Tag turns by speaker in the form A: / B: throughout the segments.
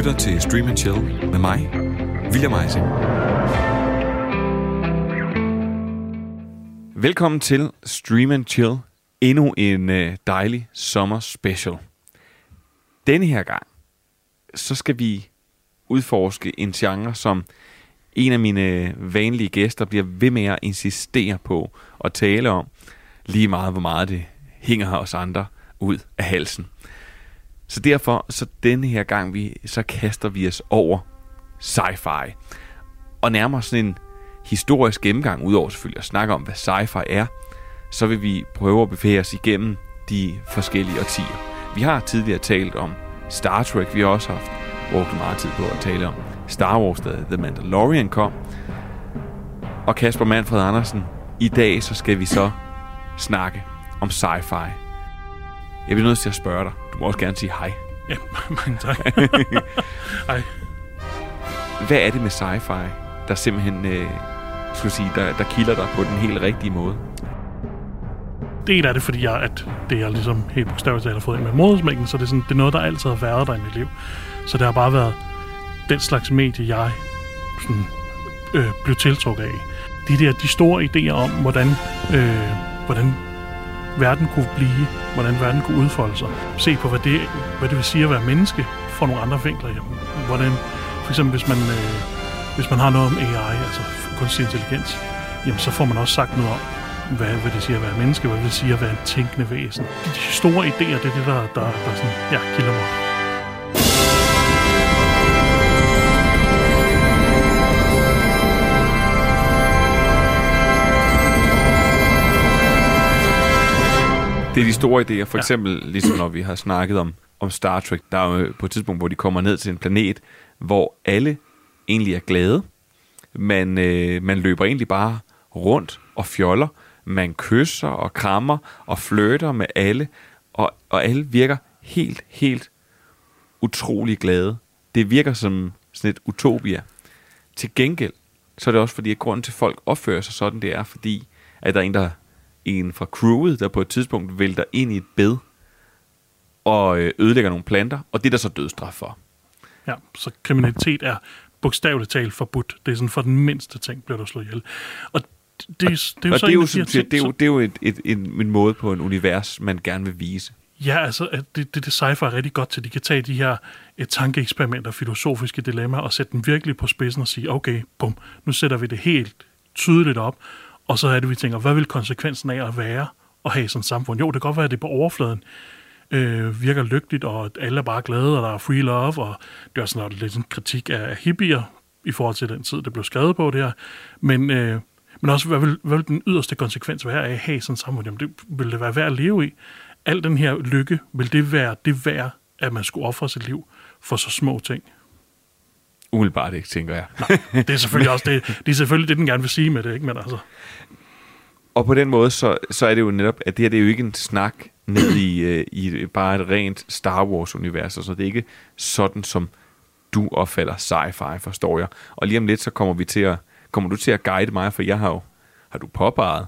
A: lytter til Stream and Chill med mig, William Eising. Velkommen til Stream and Chill. Endnu en øh, dejlig sommer special. Denne her gang, så skal vi udforske en genre, som en af mine øh, vanlige gæster bliver ved med at insistere på at tale om, lige meget hvor meget det hænger os andre ud af halsen. Så derfor, så denne her gang, vi, så kaster vi os over sci-fi. Og nærmere sådan en historisk gennemgang, udover selvfølgelig at snakke om, hvad sci-fi er, så vil vi prøve at bevæge os igennem de forskellige årtier. Vi har tidligere talt om Star Trek, vi har også haft brugt meget tid på at tale om Star Wars, da The Mandalorian kom. Og Kasper Manfred Andersen, i dag så skal vi så snakke om sci-fi. Jeg vil nødt til at spørge dig. Du må også gerne sige hej.
B: Ja, mange tak. Hej.
A: Hvad er det med sci-fi, der simpelthen øh, skulle sige, der, der kilder dig på den helt rigtige måde?
B: Del af det, fordi jeg, at det jeg ligesom helt bogstaveligt talt har fået ind med modersmængden, så det er, sådan, det er noget, der altid har været der i mit liv. Så det har bare været den slags medie, jeg sådan, øh, blev tiltrukket af. De der de store idéer om, hvordan, øh, hvordan verden kunne blive, hvordan verden kunne udfolde sig. Se på, hvad det, hvad det vil sige at være menneske fra nogle andre vinkler. Jamen, hvordan, for eksempel hvis man, øh, hvis man har noget om AI, altså kunstig intelligens, jamen så får man også sagt noget om, hvad, hvad det siger at være menneske, hvad det vil sige at være en tænkende væsen. De, de store idéer, det er det, der, der, der sådan, ja, kilder mig.
A: Det er de store idéer. For eksempel, ligesom når vi har snakket om, om Star Trek, der er jo på et tidspunkt, hvor de kommer ned til en planet, hvor alle egentlig er glade. Man, øh, man løber egentlig bare rundt og fjoller. Man kysser og krammer og flirter med alle. Og, og alle virker helt, helt utrolig glade. Det virker som sådan et utopia. Til gengæld, så er det også fordi, at grunden til, at folk opfører sig sådan, det er fordi, at der er en, der en fra crewet, der på et tidspunkt vælter ind i et bed og øh, ødelægger nogle planter, og det er der så dødsstraf for.
B: Ja, så kriminalitet er bogstaveligt talt forbudt. Det er sådan for den mindste ting, bliver du slået ihjel. Og det, det, er- det er jo
A: og
B: så
A: det er jo, siger, det er jo, det er jo et, et, en, en måde på en univers, man gerne vil vise.
B: Ja, altså, det, det, det sci-fi er rigtig godt til. De kan tage de her et tankeeksperimenter, filosofiske dilemmaer, og sætte dem virkelig på spidsen og sige, okay, bum, nu sætter vi det helt tydeligt op, og så er det, vi tænker, hvad vil konsekvensen af at være og have sådan et samfund? Jo, det kan godt være, at det på overfladen øh, virker lykkeligt, og at alle er bare glade, og der er free love, og det er sådan noget, lidt en kritik af hippier i forhold til den tid, det blev skrevet på det her. Men, øh, men også, hvad vil, hvad vil den yderste konsekvens være af at have sådan et samfund? Jamen, det, vil det være værd at leve i? Al den her lykke, vil det være det værd, at man skulle ofre sit liv for så små ting?
A: Umiddelbart ikke, tænker jeg.
B: Det er selvfølgelig også det, det, er selvfølgelig det den gerne vil sige med det, ikke? Men altså,
A: Og på den måde, så, så er det jo netop, at det her det er jo ikke en snak ned i, øh, i bare et rent Star Wars-univers, så det er ikke sådan, som du opfatter sci-fi, forstår jeg. Og lige om lidt, så kommer vi til at, kommer du til at guide mig, for jeg har jo, har du påpeget,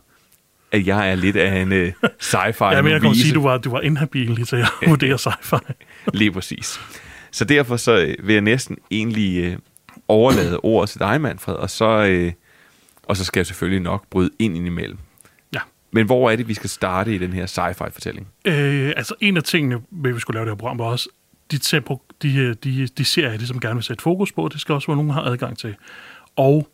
A: at jeg er lidt af en uh, sci-fi
B: ja, men jeg kan sige, at du var, du var inhabil lige til at vurdere sci-fi.
A: Lige præcis. Så derfor så øh, vil jeg næsten egentlig øh, overlade ordet til dig, Manfred, og så, øh, og så skal jeg selvfølgelig nok bryde ind indimellem.
B: Ja.
A: Men hvor er det, vi skal starte i den her sci-fi-fortælling?
B: Øh, altså en af tingene, vi skulle lave det her program, var også de, tempo, de, øh, de, de serier, de som gerne vil sætte fokus på, det skal også være nogen, der har adgang til. Og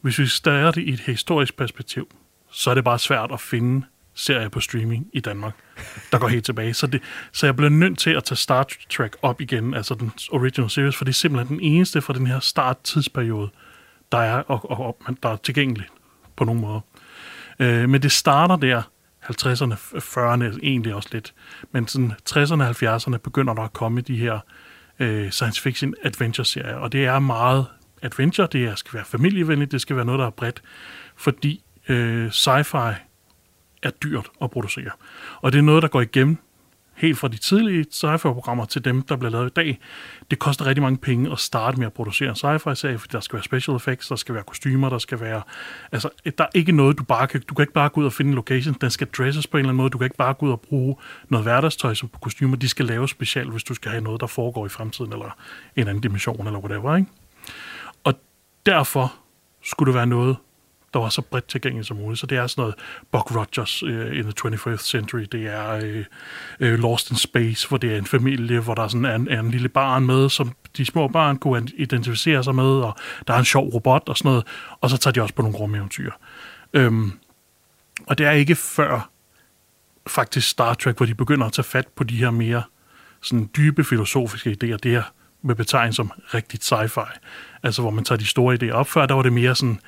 B: hvis vi starter det i et historisk perspektiv, så er det bare svært at finde serier på streaming i Danmark, der går helt tilbage. Så, det, så jeg blev nødt til at tage Star Trek op igen, altså den original series, for det er simpelthen den eneste fra den her start-tidsperiode, der er, og, og, og, der er tilgængelig på nogen måde. Øh, men det starter der, 50'erne, 40'erne egentlig også lidt, men sådan 60'erne 70'erne begynder der at komme de her øh, science fiction adventure serier, og det er meget adventure, det er, skal være familievenligt, det skal være noget, der er bredt, fordi øh, sci-fi er dyrt at producere. Og det er noget, der går igennem helt fra de tidlige sci-fi-programmer til dem, der bliver lavet i dag, det koster rigtig mange penge at starte med at producere en sci-fi-serie, fordi der skal være special effects, der skal være kostymer, der skal være... Altså, der er ikke noget, du bare kan... Du kan ikke bare gå ud og finde en location, den skal dresses på en eller anden måde, du kan ikke bare gå ud og bruge noget hverdagstøj som kostymer, de skal laves specielt, hvis du skal have noget, der foregår i fremtiden, eller en anden dimension, eller whatever, ikke? Og derfor skulle det være noget, der var så bredt tilgængeligt som muligt. Så det er sådan noget Buck Rogers uh, in the 21st Century, det er uh, uh, Lost in Space, hvor det er en familie, hvor der sådan er en, er en lille barn med, som de små børn kunne identificere sig med, og der er en sjov robot og sådan noget, og så tager de også på nogle rumeventyr. Um, og det er ikke før faktisk Star Trek, hvor de begynder at tage fat på de her mere sådan dybe filosofiske idéer, det her med betegn som rigtigt sci-fi. Altså hvor man tager de store idéer op. Før der var det mere sådan,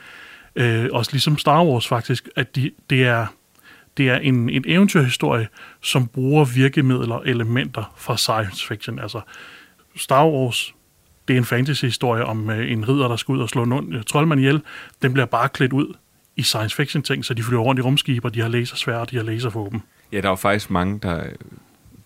B: øh, også ligesom Star Wars faktisk, at de, det er, det er en, en eventyrhistorie, som bruger virkemidler og elementer fra science fiction. Altså Star Wars, det er en fantasy-historie om øh, en ridder, der skal ud og slå en ond øh, troldmand ihjel. Den bliver bare klædt ud i science fiction ting, så de flyver rundt i rumskiber, de har lasersvær, og de har laservåben.
A: Ja, der er jo faktisk mange, der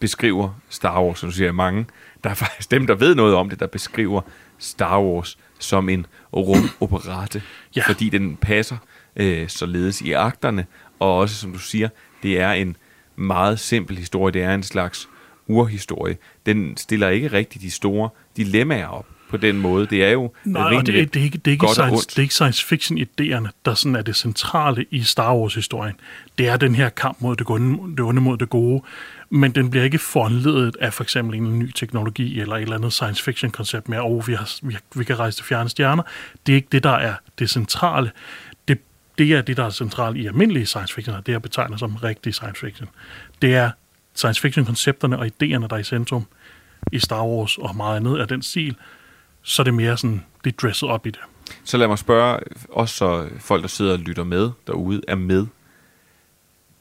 A: beskriver Star Wars, som du siger mange. Der er faktisk dem, der ved noget om det, der beskriver Star Wars som en rumoperate, ja. fordi den passer øh, således i akterne, og også, som du siger, det er en meget simpel historie. Det er en slags urhistorie. Den stiller ikke rigtig de store dilemmaer op på den måde. Det er jo
B: Nej, det, det, det, er ikke, det, er ikke science, det er ikke science fiction-idéerne, der sådan er det centrale i Star Wars-historien. Det er den her kamp mod det onde, det onde mod det gode, men den bliver ikke foranledet af for eksempel en ny teknologi eller et eller andet science fiction-koncept med, at oh, vi, har, vi, vi kan rejse til fjerne stjerner. Det er ikke det, der er det centrale. Det, det er det, der er centralt i almindelige science fiction, og det er betegner som rigtig science fiction. Det er science fiction-koncepterne og idéerne, der er i centrum i Star Wars og meget andet af den stil, så er det mere sådan, det er dresset op i det.
A: Så lad mig spørge, også så folk, der sidder og lytter med derude, er med.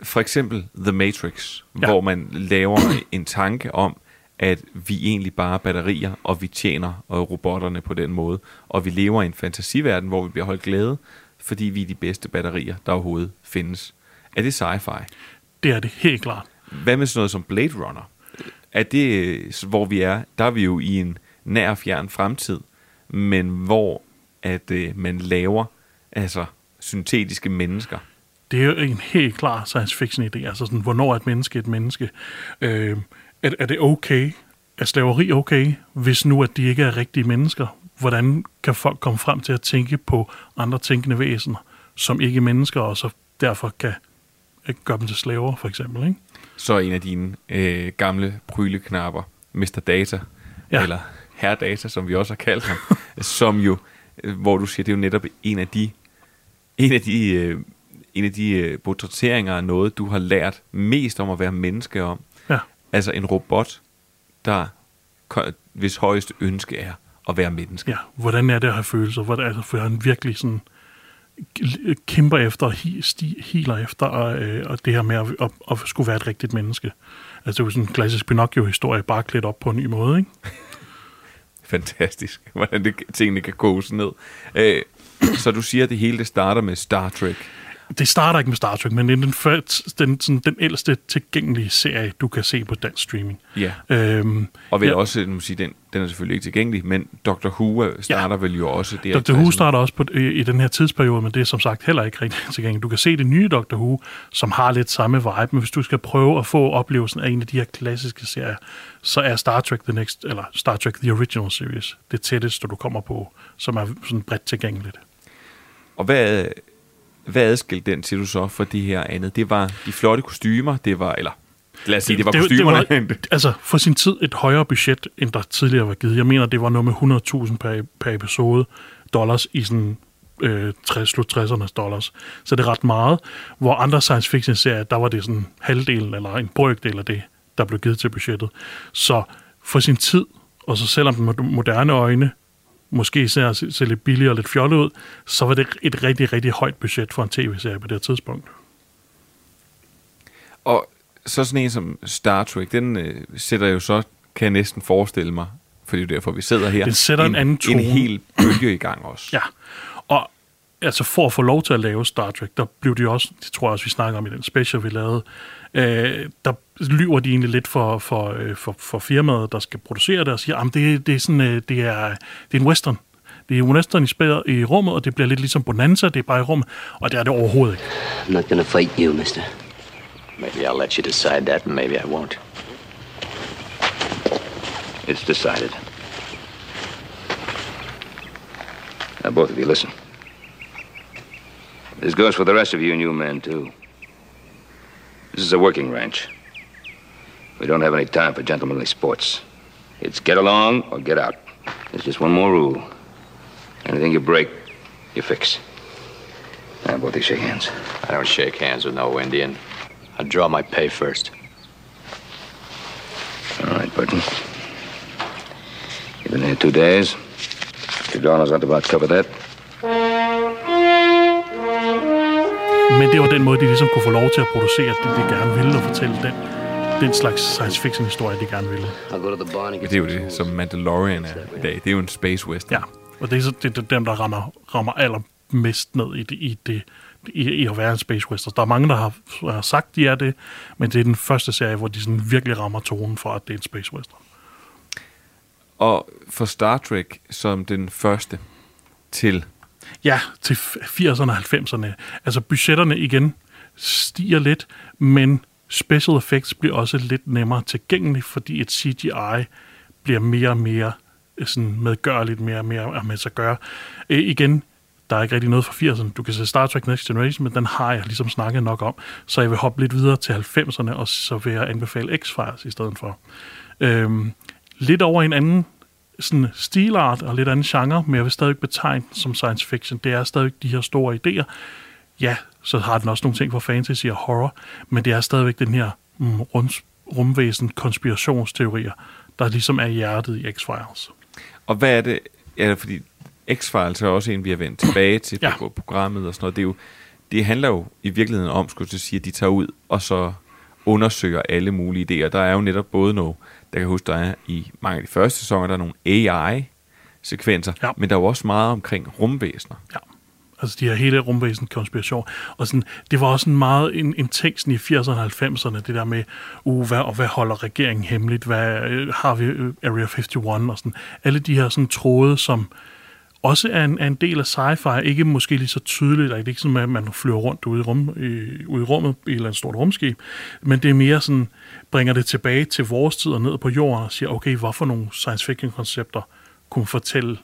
A: For eksempel The Matrix, ja. hvor man laver en tanke om, at vi egentlig bare er batterier, og vi tjener og robotterne på den måde. Og vi lever i en fantasiverden, hvor vi bliver holdt glade, fordi vi er de bedste batterier, der overhovedet findes. Er det sci-fi?
B: Det er det helt klart.
A: Hvad med sådan noget som Blade Runner? Er det, hvor vi er, der er vi jo i en nær fjern fremtid, men hvor at øh, man laver altså syntetiske mennesker.
B: Det er jo en helt klar science fiction idé, altså sådan, hvornår er et menneske et menneske? Øh, er, er det okay? Er slaveri okay, hvis nu at de ikke er rigtige mennesker? Hvordan kan folk komme frem til at tænke på andre tænkende væsener, som ikke er mennesker, og så derfor kan gøre dem til slaver, for eksempel, ikke?
A: Så en af dine øh, gamle pryleknapper, Mr. Data, ja. eller Data, som vi også har kaldt ham, som jo, øh, hvor du siger, det er jo netop en af de, en af de, øh, en af de øh, portrætteringer af noget, du har lært mest om at være menneske om. Ja. Altså en robot, der, hvis højeste ønske er at være menneske.
B: Ja, hvordan er det at have følelser? Hvordan er det, for han virkelig sådan kæmper efter, healer efter, og, og det her med at, at, at skulle være et rigtigt menneske. Altså det er jo sådan en klassisk Pinocchio-historie, bare klædt op på en ny måde, ikke?
A: fantastisk, hvordan det, tingene kan kose ned. Øh, så du siger, at det hele det starter med Star Trek.
B: Det starter ikke med Star Trek, men det er den, første, den, sådan, den ældste tilgængelige serie, du kan se på dansk streaming.
A: Ja. Øhm, og vel ja. også, nu sige, den, den er selvfølgelig ikke tilgængelig, men Doctor Who starter ja. vel jo også der.
B: Doctor Who starter også på, i, i den her tidsperiode, men det er som sagt heller ikke rigtig tilgængeligt. Du kan se det nye Doctor Who, som har lidt samme vibe, men hvis du skal prøve at få oplevelsen af en af de her klassiske serier, så er Star Trek The Next, eller Star Trek The Original Series, det tætteste, du kommer på, som er sådan bredt tilgængeligt.
A: Og hvad, hvad adskilte den til du så for det her andet? Det var de flotte kostymer, det var, eller lad os sige, det, det var kostymerne. Det
B: var, altså, for sin tid et højere budget, end der tidligere var givet. Jeg mener, det var noget med 100.000 per, per episode dollars i sådan øh, 60, slut 60'ernes dollars. Så det er ret meget. Hvor andre science fiction serier, der var det sådan halvdelen eller en brøkdel af det, der blev givet til budgettet. Så for sin tid, og så selvom den moderne øjne måske ser, ser lidt billigere og lidt fjollet ud, så var det et rigtig, rigtig højt budget for en tv-serie på det tidspunkt.
A: Og så sådan en som Star Trek, den øh, sætter jo så, kan jeg næsten forestille mig, fordi det er derfor, vi sidder her,
B: den sætter en, en anden tone.
A: en hel bølge i gang også.
B: Ja, og altså for at få lov til at lave Star Trek, der blev det også, det tror jeg også, vi snakker om i den special, vi lavede, øh, der lyver de egentlig lidt for, for, øh, for, for firmaet, der skal producere det, og siger, at det, det, er sådan, øh, det, er, det er en western. Det er en western i, spæder, i rummet, og det bliver lidt ligesom Bonanza, det er bare i rummet, og det er det overhovedet ikke.
C: I'm not gonna fight you, mister.
D: Maybe I'll let you decide that, and maybe I won't. It's decided. Now, both of you, listen. This goes for the rest of you and you men, too. This is a working ranch. We don't have any time for gentlemanly sports. It's get along or get out. There's just one more rule. Anything you break, you fix. Now, both of you shake hands.
E: I don't shake hands with no Indian. I draw my pay first.
D: All right, Burton. You've been here two days. Your dollars ought to about cover that.
B: Men det var den måde, de ligesom kunne få lov til at producere det, de gerne ville, og fortælle den, den slags science fiction historie, de gerne ville.
A: Det er jo det, som Mandalorian er i dag. Det er jo en space western.
B: Ja, og det er, så, det er dem, der rammer, rammer allermest ned i det, i, det, i, i at være en space western. Der er mange, der har, har sagt, de er det, men det er den første serie, hvor de sådan virkelig rammer tonen for, at det er en space western.
A: Og for Star Trek som den første til
B: Ja, til 80'erne og 90'erne. Altså budgetterne igen stiger lidt, men special effects bliver også lidt nemmere tilgængelige, fordi et CGI bliver mere og mere øh, sådan medgørligt, mere og mere med sig gøre. Øh, igen, der er ikke rigtig noget fra 80'erne. Du kan se Star Trek Next Generation, men den har jeg ligesom snakket nok om. Så jeg vil hoppe lidt videre til 90'erne, og så vil jeg anbefale X-Files i stedet for. Øhm, lidt over en anden sådan stilart og lidt anden genre, men jeg vil stadig betegne den som science fiction. Det er stadig de her store idéer. Ja, så har den også nogle ting fra fantasy og horror, men det er stadigvæk den her mm, rums, rumvæsen konspirationsteorier, der ligesom er hjertet i X-Files.
A: Og hvad er det? Ja, fordi X-Files er også en, vi har vendt tilbage til
B: Ja.
A: på programmet og sådan noget. Det, er jo, det handler jo i virkeligheden om, skulle jeg sige, at de tager ud og så undersøger alle mulige idéer. Der er jo netop både noget, der kan huske, der er i mange af de første sæsoner, der er nogle AI-sekvenser,
B: Ja.
A: men der er jo også meget omkring rumvæsener.
B: Ja. Altså de her hele rumvæsen konspiration. Og sådan, det var også sådan meget en, en ting sådan i 80'erne og 90'erne, det der med, uh, hvad, og hvad holder regeringen hemmeligt? Hvad øh, har vi øh, Area 51? Og sådan, alle de her sådan tråde, som også er en, er en del af sci-fi, ikke måske lige så tydeligt, det er ikke sådan, at man flyver rundt ude i, rum, i, ude i rummet i et eller andet stort rumskib, men det er mere sådan, bringer det tilbage til vores tid og ned på jorden og siger, okay, hvorfor nogle science fiction koncepter kunne fortælle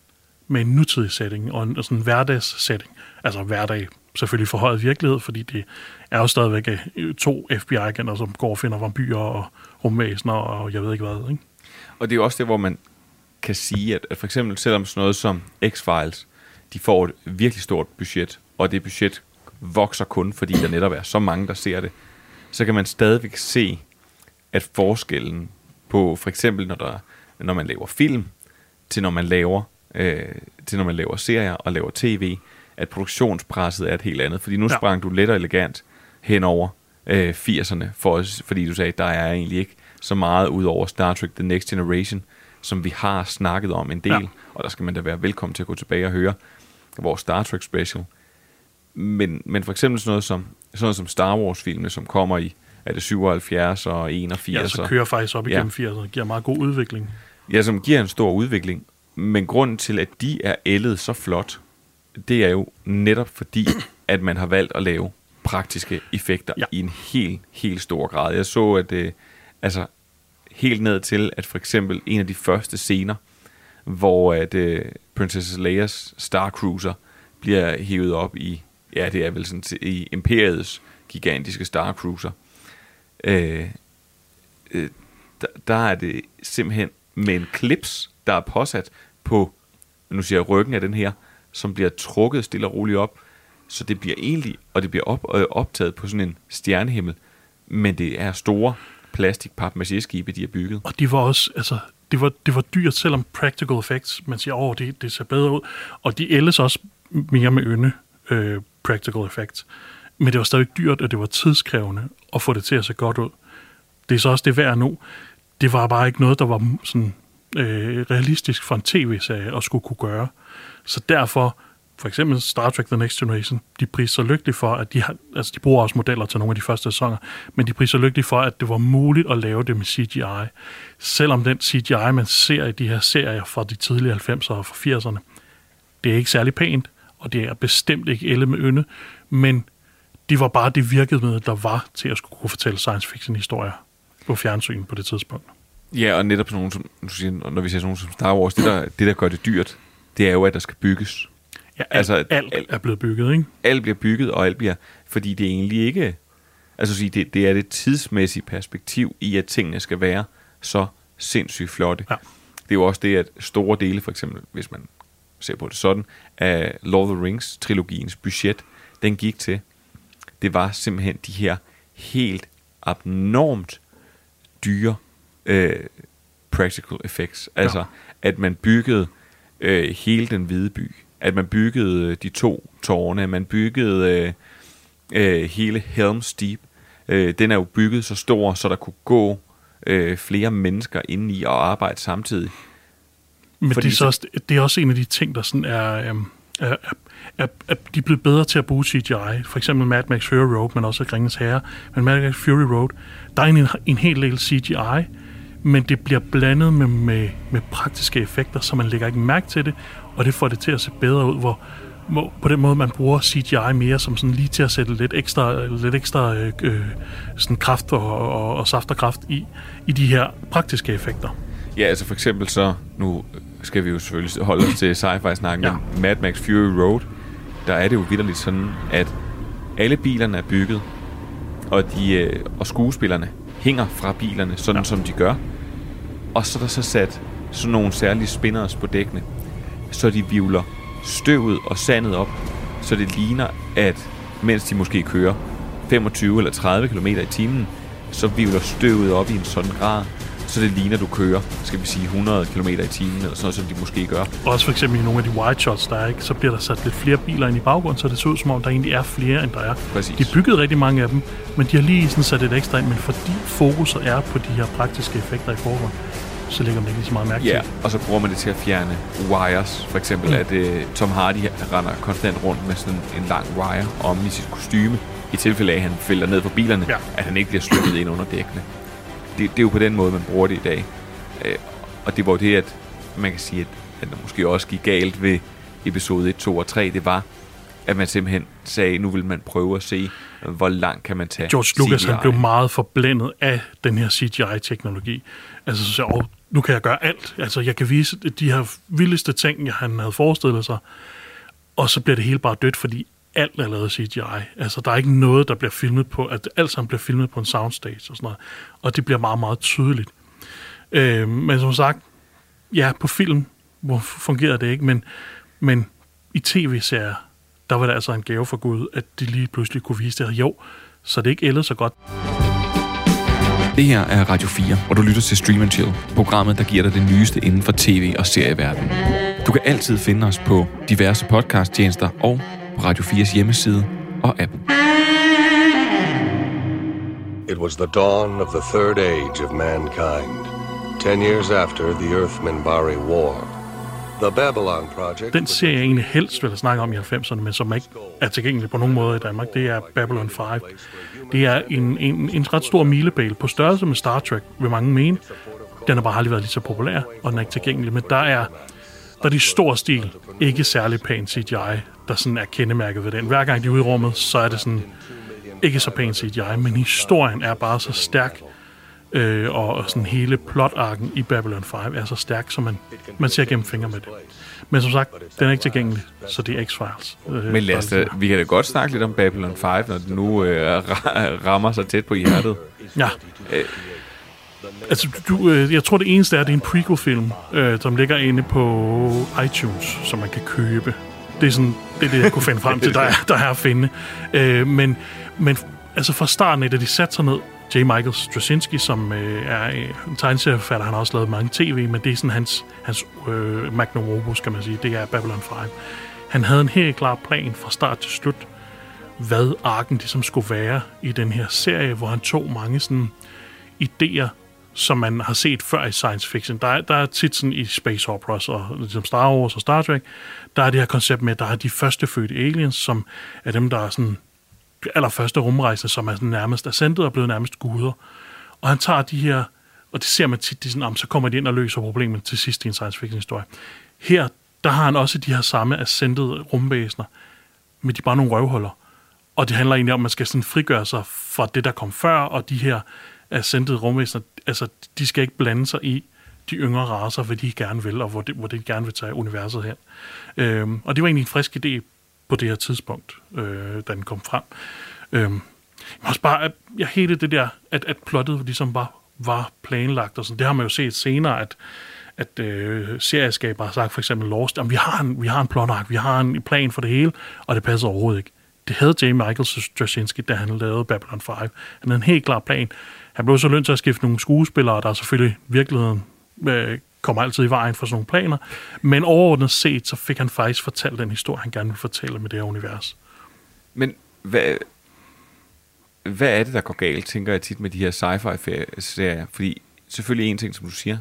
B: med en nutidig setting og en og sådan en hverdags-setting. Altså hverdag selvfølgelig forhøjet virkelighed, fordi det er jo stadigvæk øh, to FBI-agenter, som går og finder vampyrer og rumvæsener og jeg ved ikke hvad. Ikke?
A: Og det er jo også det, hvor man kan sige, at, at for eksempel selvom sådan noget som X-Files, de får et virkelig stort budget, og det budget vokser kun, fordi der netop er så mange, der ser det, så kan man stadigvæk se, at forskellen på for eksempel, når, der, når man laver film, til når man laver, øh, til når man laver serier og laver tv, at produktionspresset er et helt andet. Fordi nu
B: Ja.
A: sprang du let og elegant hen over øh, 80'erne, for, os- fordi du sagde, at der er egentlig ikke så meget ud over Star Trek The Next Generation, som vi har snakket om en del,
B: Ja.
A: ja. og der skal man da være velkommen til at gå tilbage og høre vores Star Trek special. Men, men for eksempel sådan noget som, sådan noget som Star Wars-filmene, som kommer i er det 77 og 81.
B: Ja, så kører faktisk op
A: Ja.
B: igennem 80'erne, giver meget god udvikling.
A: Ja, som giver en stor udvikling. Men grunden til, at de er ældet så flot, det er jo netop fordi, at man har valgt at lave praktiske effekter
B: Ja.
A: ja. i en helt, helt stor grad. Jeg så, at øh, altså, helt ned til, at for eksempel en af de første scener, hvor at øh, Princess Leia's Star Cruiser bliver hævet op i, ja, det er vel sådan i Imperiets gigantiske Star Cruiser. Øh, øh, der, der er det simpelthen med en klips, der er påsat på, nu siger jeg ryggen af den her, som bliver trukket stille og roligt op, så det bliver egentlig, og det bliver op, øh, optaget på sådan en stjernehimmel, men det er store plastik skibe de har bygget.
B: Og de var også, altså, det var, det var dyrt, selvom practical effects, man siger, åh, det, det ser bedre ud. Og de ældes også mere med ynde, øh, practical effects. Men det var stadig dyrt, og det var tidskrævende at få det til at se godt ud. Det er så også det værd nu. Det var bare ikke noget, der var sådan øh, realistisk for en tv-serie at skulle kunne gøre. Så derfor for eksempel Star Trek The Next Generation, de priser lykkelig for, at de har, altså de bruger også modeller til nogle af de første sæsoner, men de priser lykkelig for, at det var muligt at lave det med CGI. Selvom den CGI, man ser i de her serier fra de tidlige 90'ere og fra 80'erne, det er ikke særlig pænt, og det er bestemt ikke elle med ynde, men det var bare det virkede der var til at skulle kunne fortælle science fiction historier på fjernsyn på det tidspunkt.
A: Ja, og netop sådan nogen, som, du siger, når vi ser sådan nogen som Star Wars, det der, det der gør det dyrt, det er jo, at der skal bygges.
B: Ja, alt, altså, alt, alt er blevet bygget, ikke?
A: Alt bliver bygget, og alt bliver... Fordi det er egentlig ikke... Altså sige, det, det er det tidsmæssige perspektiv i, at tingene skal være så sindssygt flotte.
B: Ja.
A: Det er jo også det, at store dele, for eksempel, hvis man ser på det sådan, af Lord of the Rings-trilogiens budget, den gik til, det var simpelthen de her helt abnormt dyre øh, practical effects. Altså, ja. at man byggede øh, hele den hvide by. At man byggede øh, de to tårne. At man byggede øh, øh, hele Helm's Deep. Øh, den er jo bygget så stor, så der kunne gå øh, flere mennesker inde i og arbejde samtidig.
B: Men Fordi det er, så også, det er også en af de ting, der sådan er, øh, er, er, er de er blevet bedre til at bruge CGI. For eksempel Mad Max Fury Road, men også Ringens Herre. Men Mad Max Fury Road, der er en, en hel del CGI, men det bliver blandet med, med, med praktiske effekter, så man lægger ikke mærke til det, og det får det til at se bedre ud, hvor, hvor på den måde man bruger CGI mere som sådan lige til at sætte lidt ekstra, lidt ekstra øh, øh, sådan kraft og, og, og saft og kraft i, i de her praktiske effekter.
A: Ja, altså for eksempel så, nu skal vi jo selvfølgelig holde os til sci-fi-snakken, ja. men Mad Max Fury Road, der er det jo vidderligt sådan, at alle bilerne er bygget, og, de, øh, og skuespillerne hænger fra bilerne, sådan ja. som de gør. Og så er der så sat sådan nogle særlige spinners på dækkene, så de vivler støvet og sandet op, så det ligner, at mens de måske kører 25 eller 30 km i timen, så vivler støvet op i en sådan grad, så det ligner, du kører, skal vi sige, 100 km i timen, eller sådan noget, som de måske gør.
B: Også for eksempel i nogle af de wide shots, der er, ikke, så bliver der sat lidt flere biler ind i baggrunden, så det ser ud som om, der egentlig er flere, end der er.
A: Præcis.
B: De byggede rigtig mange af dem, men de har lige sådan sat et ekstra ind, men fordi fokuset er på de her praktiske effekter i forgrunden, så lægger man ikke lige så meget mærke
A: Ja,
B: til.
A: og så bruger man det til at fjerne wires. For eksempel, mm. at uh, Tom Hardy render konstant rundt med sådan en lang wire om i sit kostyme. I tilfælde af, at han fælder ned på bilerne,
B: Ja.
A: at han ikke bliver slukket ind under dækkene. Det, det er jo på den måde, man bruger det i dag. Uh, og det var det, at man kan sige, at, at der måske også gik galt ved episode 1, 2 og 3. Det var, at man simpelthen sagde, nu vil man prøve at se, hvor langt kan man tage
B: George Lucas han
A: CGI.
B: blev meget forblændet af den her CGI-teknologi. Altså, så oh, nu kan jeg gøre alt. Altså, jeg kan vise de her vildeste ting, jeg- han havde forestillet sig. Og så bliver det hele bare dødt, fordi alt er lavet CGI. Altså, der er ikke noget, der bliver filmet på, at alt sammen bliver filmet på en soundstage og sådan noget. Og det bliver meget, meget tydeligt. Øh, men som sagt, ja, på film hvor fungerer det ikke, men, men i tv-serier, der var det altså en gave for Gud, at de lige pludselig kunne vise det. Jo, så det ikke ellers så godt.
A: Det her er Radio 4, hvor du lytter til Stream and Chill, programmet, der giver dig det nyeste inden for tv- og serieverdenen. Du kan altid finde os på diverse podcasttjenester og på Radio 4's hjemmeside og app.
F: It was the dawn of the third age of mankind. Ten years after the Earth-Minbari War. The Babylon Project...
B: Den serie, jeg egentlig helst vil snakke om i 90'erne, men som ikke er tilgængelig på nogen måde i Danmark, det er Babylon 5. Det er en, en, en ret stor milepæl på størrelse med Star Trek, vil mange mene. Den har bare aldrig været lige så populær, og den er ikke tilgængelig, men der er, der er de stor stil, ikke særlig pæn CGI, der sådan er kendemærket ved den. Hver gang de er ude i rummet, så er det sådan ikke så pæn CGI, men historien er bare så stærk, øh, og, sådan hele plotarken i Babylon 5 er så stærk, så man, man ser gennem fingre med det. Men som sagt, den er ikke tilgængelig, så det er X-Files. Øh,
A: Men lad os da, vi kan da godt snakke lidt om Babylon 5, når det nu øh, ra- rammer så tæt på hjertet.
B: Ja. Altså, du, øh, jeg tror, det eneste er, at det er en prequel-film, øh, som ligger inde på iTunes, som man kan købe. Det er, sådan, det, er det, jeg kunne finde frem til, der er, der er at finde. Øh, men, men altså fra starten af, da de satte sig ned, J. Michael Straczynski, som øh, er øh, en tegneserieforfatter, han har også lavet mange tv, men det er sådan hans, hans øh, magnum opus, kan man sige. Det er Babylon 5. Han havde en helt klar plan fra start til slut, hvad arken ligesom skulle være i den her serie, hvor han tog mange sådan idéer som man har set før i science fiction. Der er, der er tit sådan i space operas, og ligesom Star Wars og Star Trek, der er det her koncept med, at der er de første fødte aliens, som er dem, der er sådan allerførste rumrejse, som er sådan nærmest ascendet og blevet nærmest guder. Og han tager de her, og det ser man tit, de sådan, om, så kommer de ind og løser problemet til sidst i en science fiction historie. Her, der har han også de her samme ascendede rumvæsener, men de er bare nogle røvhuller. Og det handler egentlig om, at man skal sådan frigøre sig fra det, der kom før, og de her ascendede rumvæsener, altså, de skal ikke blande sig i de yngre raser, hvad de gerne vil, og hvor, det, hvor de gerne vil tage universet hen. Øhm, og det var egentlig en frisk idé på det her tidspunkt, øh, da den kom frem. Øh, men også bare, at jeg hele det der, at, at plottet ligesom var, var planlagt, og sådan, det har man jo set senere, at, at øh, serieskaber har sagt, for eksempel Lost, at vi har en, vi har en plotark, vi har en plan for det hele, og det passer overhovedet ikke. Det havde J. Michael Straczynski, da han lavede Babylon 5. Han havde en helt klar plan. Han blev så lønt til at skifte nogle skuespillere, der selvfølgelig virkeligheden øh, kommer altid i vejen for sådan nogle planer. Men overordnet set, så fik han faktisk fortalt den historie, han gerne vil fortælle med det her univers.
A: Men hvad, hvad er det, der går galt, tænker jeg tit med de her sci-fi-serier? Fordi selvfølgelig en ting, som du siger,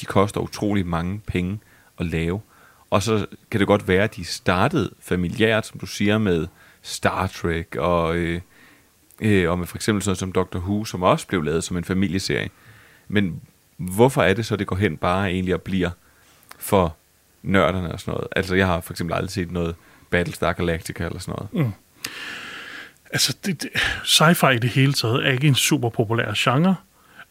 A: de koster utrolig mange penge at lave. Og så kan det godt være, at de startede familiært, som du siger, med Star Trek og, øh, øh, og med for eksempel sådan noget som Doctor Who, som også blev lavet som en familieserie. Men hvorfor er det så, det går hen bare egentlig og bliver for nørderne og sådan noget? Altså, jeg har for eksempel aldrig set noget Battlestar Galactica eller sådan noget.
B: Mm. Altså, det, det, sci-fi i det hele taget er ikke en super populær genre.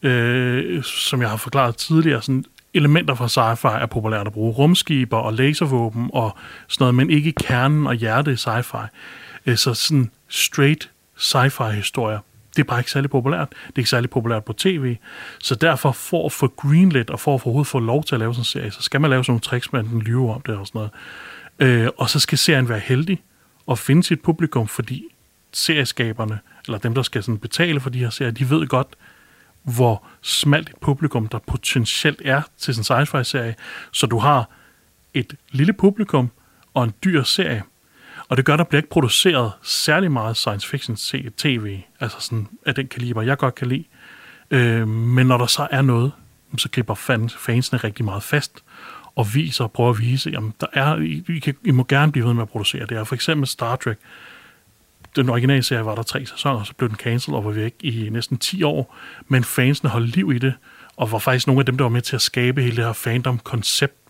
B: Øh, som jeg har forklaret tidligere, sådan elementer fra sci-fi er populært at bruge. Rumskiber og laservåben og sådan noget, men ikke kernen og hjertet i sci-fi. Øh, så sådan straight sci-fi historier, det er bare ikke særlig populært. Det er ikke særlig populært på tv. Så derfor for at få greenlit og for at overhovedet få lov til at lave sådan en serie, så skal man lave sådan nogle tricks med den lyve om det og sådan noget. Øh, og så skal serien være heldig og finde sit publikum, fordi serieskaberne, eller dem, der skal sådan betale for de her serier, de ved godt, hvor smalt et publikum, der potentielt er til sådan en sci-fi-serie. Så du har et lille publikum og en dyr serie. Og det gør, at der bliver ikke produceret særlig meget science fiction tv, altså sådan af den kaliber, jeg godt kan lide. Øh, men når der så er noget, så griber fans, fansene rigtig meget fast og viser og prøver at vise, jamen der er, I, I, kan, I må gerne blive ved med at producere det. her. for eksempel Star Trek, den originale serie var der tre sæsoner, så blev den cancelled og var væk i næsten 10 år, men fansene holdt liv i det, og var faktisk nogle af dem, der var med til at skabe hele det her fandom-koncept.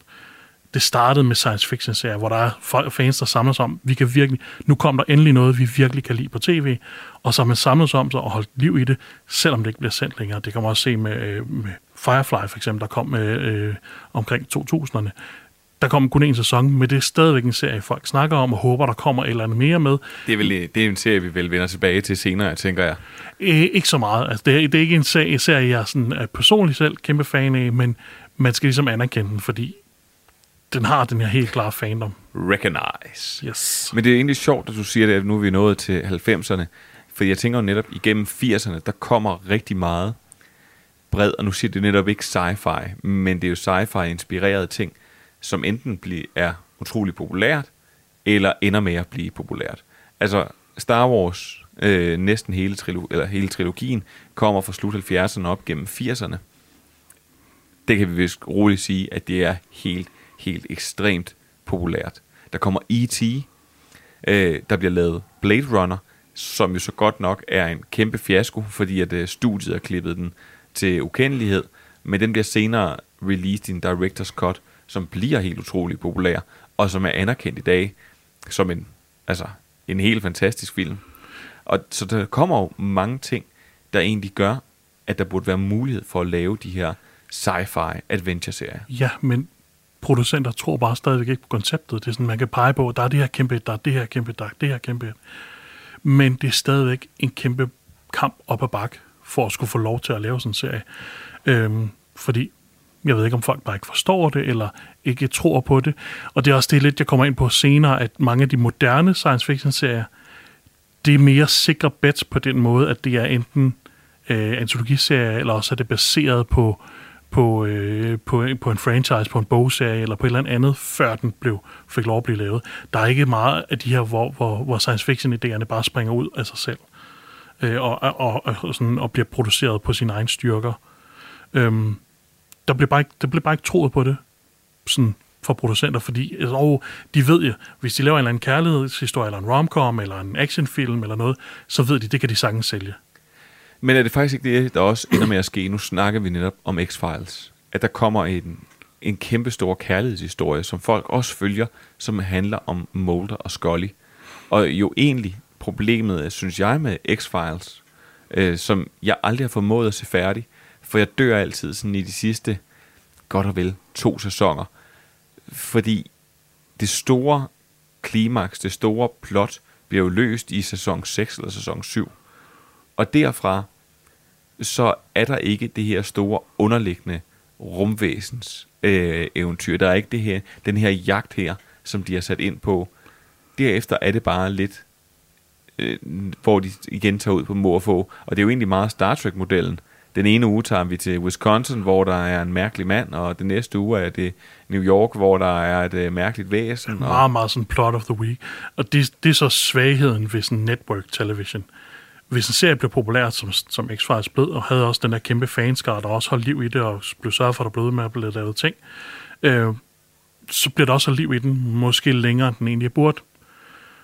B: Det startede med science fiction serier, hvor der er fans, der samler sig om, vi kan virkelig, nu kommer der endelig noget, vi virkelig kan lide på tv, og så har man samlet sig om sig og holdt liv i det, selvom det ikke bliver sendt længere. Det kan man også se med, øh, med Firefly for eksempel, der kom med, øh, omkring 2000'erne der kommer kun en sæson, men det er stadigvæk en serie, folk snakker om og håber, der kommer et eller andet mere med.
A: Det er, vel, det er en serie, vi vil vende tilbage til senere, tænker jeg.
B: Æ, ikke så meget. Altså, det, er, det er ikke en serie, serie jeg er sådan, er personligt selv kæmpe fan af, men man skal ligesom anerkende den, fordi den har den her helt klare fandom.
A: Recognize.
B: Yes.
A: Men det er egentlig sjovt, at du siger det, at nu er vi nået til 90'erne. For jeg tænker jo netop, igennem 80'erne, der kommer rigtig meget bred, og nu siger det netop ikke sci-fi, men det er jo sci-fi-inspirerede ting – som enten bliver, er utrolig populært, eller ender med at blive populært. Altså Star Wars, øh, næsten hele, trilo- eller hele trilogien, kommer fra slut 70'erne op gennem 80'erne. Det kan vi vist roligt sige, at det er helt, helt ekstremt populært. Der kommer E.T., øh, der bliver lavet Blade Runner, som jo så godt nok er en kæmpe fiasko, fordi at øh, studiet har klippet den til ukendelighed, men den bliver senere released i en director's cut, som bliver helt utrolig populær, og som er anerkendt i dag som en, altså, en helt fantastisk film. Og så der kommer jo mange ting, der egentlig gør, at der burde være mulighed for at lave de her sci-fi adventure-serier.
B: Ja, men producenter tror bare stadigvæk ikke på konceptet. Det er sådan, man kan pege på, der er det her kæmpe, der er det her kæmpe, der er det her kæmpe. Men det er stadigvæk en kæmpe kamp op ad bak for at skulle få lov til at lave sådan en serie. Øhm, fordi jeg ved ikke, om folk bare ikke forstår det, eller ikke tror på det. Og det er også det lidt, jeg kommer ind på senere, at mange af de moderne science fiction-serier, det er mere sikre bets på den måde, at det er enten øh, antologiserie, eller også er det baseret på, på, øh, på, på en franchise, på en bogserie, eller på et eller andet, før den blev, fik lov at blive lavet. Der er ikke meget af de her, hvor, hvor, hvor science fiction-idéerne bare springer ud af sig selv, øh, og, og, og, og, sådan, og bliver produceret på sine egne styrker. Øhm, der blev bare ikke, der blev bare ikke troet på det sådan for producenter, fordi altså, oh, de ved jo, hvis de laver en eller anden kærlighedshistorie, eller en romcom, eller en actionfilm, eller noget, så ved de, det kan de sagtens sælge.
A: Men er det faktisk ikke det, der også ender med at ske? Nu snakker vi netop om X-Files. At der kommer en, en kæmpe stor kærlighedshistorie, som folk også følger, som handler om Mulder og Scully. Og jo egentlig problemet, synes jeg, med X-Files, øh, som jeg aldrig har formået at se færdig, for jeg dør altid sådan i de sidste, godt og vel, to sæsoner. Fordi det store klimaks, det store plot, bliver jo løst i sæson 6 eller sæson 7. Og derfra, så er der ikke det her store underliggende rumvæsens øh, eventyr. Der er ikke det her, den her jagt her, som de har sat ind på. Derefter er det bare lidt, øh, hvor de igen tager ud på morfå. Og det er jo egentlig meget Star Trek-modellen. Den ene uge tager vi til Wisconsin, hvor der er en mærkelig mand, og den næste uge er det New York, hvor der er et øh, mærkeligt væsen. Og...
B: Meget, meget sådan plot of the week. Og det, det er så svagheden ved sådan network television. Hvis en serie blev populær, som, som X-Files blev, og havde også den der kæmpe fanskare, der også holdt liv i det, og blev sørget for, at der blev med at blive lavet ting, øh, så bliver der også liv i den, måske længere, end den egentlig burde.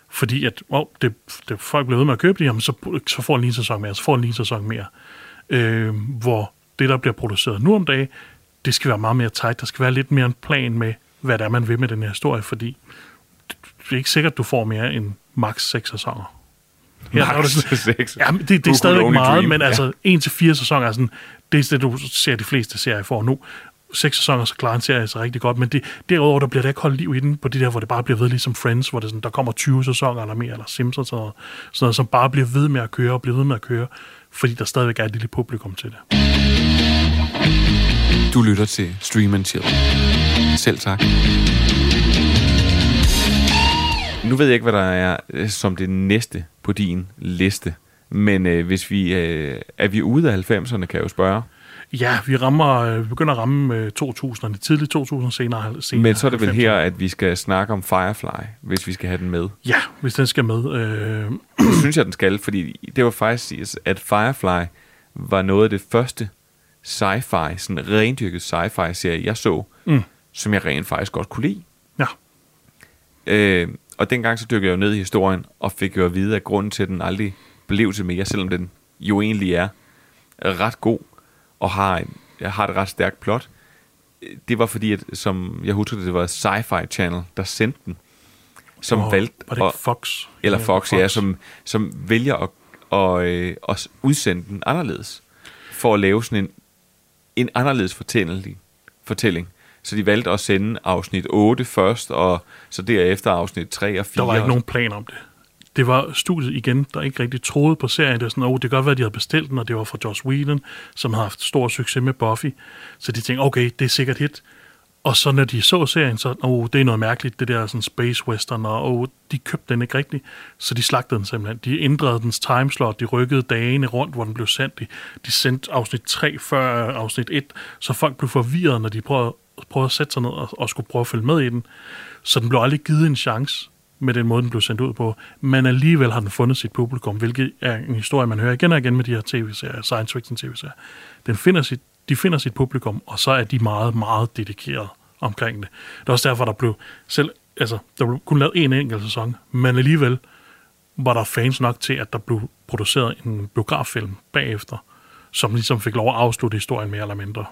B: Fordi at, oh, det, det, folk bliver ved med at købe det, jamen, så, så får den lige en sæson mere, så får den lige en sæson mere. Øh, hvor det, der bliver produceret nu om dagen, det skal være meget mere tight. Der skal være lidt mere en plan med, hvad det er, man vil med den her historie, fordi det er ikke sikkert, du får mere end maks 6 sæsoner.
A: Her, Max det, 6.
B: Ja, det, det er stadigvæk meget, dream. men altså 1 til fire sæsoner er sådan, det er det, du ser de fleste serier får nu. Seks sæsoner, så klarer en serie sig rigtig godt, men det, derudover, der bliver der ikke holdt liv i den, på det der, hvor det bare bliver ved ligesom Friends, hvor det sådan, der kommer 20 sæsoner eller mere, eller Simpsons, og sådan noget, som bare bliver ved med at køre, og bliver ved med at køre, fordi der stadigvæk er et lille publikum til det.
A: Du lytter til Stream and Chill. Selv tak. Nu ved jeg ikke, hvad der er øh, som det næste på din liste. Men øh, hvis vi øh, er vi ude af 90'erne, kan jeg jo spørge.
B: Ja, vi rammer, øh, vi begynder at ramme øh, 2000'erne, tidligt 2000 senere, senere.
A: Men så er det vel her, at vi skal snakke om Firefly, hvis vi skal have den med.
B: Ja, hvis den skal med. Øh...
A: Det synes jeg, den skal, fordi det var faktisk at Firefly var noget af det første sci-fi, sådan rendyrket sci-fi-serie, jeg så, mm. som jeg rent faktisk godt kunne lide.
B: Ja.
A: Øh, og dengang så dykkede jeg jo ned i historien, og fik jo at vide, at grunden til, at den aldrig blev til mere, selvom den jo egentlig er ret god, og har, en, har et ret stærkt plot, det var fordi, at, som jeg husker det, det var Sci-Fi Channel, der sendte den, som oh, valgte...
B: Var det at, Fox?
A: Eller Fox, Fox, ja, som, som vælger at, og, øh, at udsende den anderledes, for at lave sådan en, en anderledes fortælling. fortælling. Så de valgte at sende afsnit 8 først, og så derefter afsnit 3 og 4.
B: Der var ikke nogen plan om det. Det var studiet igen, der ikke rigtig troede på serien. Det var sådan, oh, det kan godt være, at de havde bestilt den, og det var fra Joss Whedon, som har haft stor succes med Buffy. Så de tænkte, okay, det er sikkert hit. Og så når de så serien, så oh, det er noget mærkeligt, det der sådan space western, og oh, de købte den ikke rigtigt, så de slagtede den simpelthen. De ændrede dens timeslot, de rykkede dagene rundt, hvor den blev sendt. De, de sendte afsnit 3 før øh, afsnit 1, så folk blev forvirret, når de prøvede prøve at sætte sig ned og, og skulle prøve at følge med i den. Så den blev aldrig givet en chance med den måde, den blev sendt ud på. Men alligevel har den fundet sit publikum, hvilket er en historie, man hører igen og igen med de her tv-serier, science fiction tv-serier. Den finder sit, de finder sit publikum, og så er de meget, meget dedikeret omkring det. Det er også derfor, der blev selv, altså, der blev kun lavet en enkelt sæson, men alligevel var der fans nok til, at der blev produceret en biograffilm bagefter, som ligesom fik lov at afslutte historien mere eller mindre.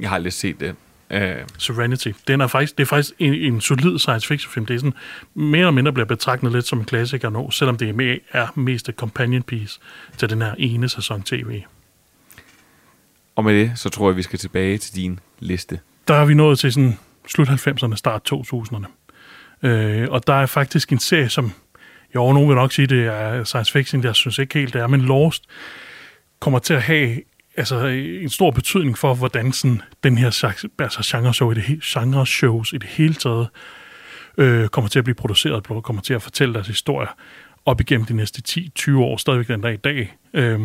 A: Jeg har aldrig set det.
B: Uh, Serenity. Den er faktisk, det er faktisk en, en solid science fiction film. Det er sådan, mere eller mindre bliver betragtet lidt som en klassiker nu, selvom det er, er mest et companion piece til den her ene sæson tv.
A: Og med det, så tror jeg, vi skal tilbage til din liste.
B: Der er vi nået til sådan slut 90'erne, start 2000'erne. Uh, og der er faktisk en serie, som, jo, nogen vil nok sige, det er science fiction, det jeg synes ikke helt, det er, men Lost kommer til at have altså, en stor betydning for, hvordan sådan, den her altså, genre-show i det hele, genre-shows i det hele taget øh, kommer til at blive produceret, kommer til at fortælle deres historie op igennem de næste 10-20 år, stadigvæk den dag i dag, øh,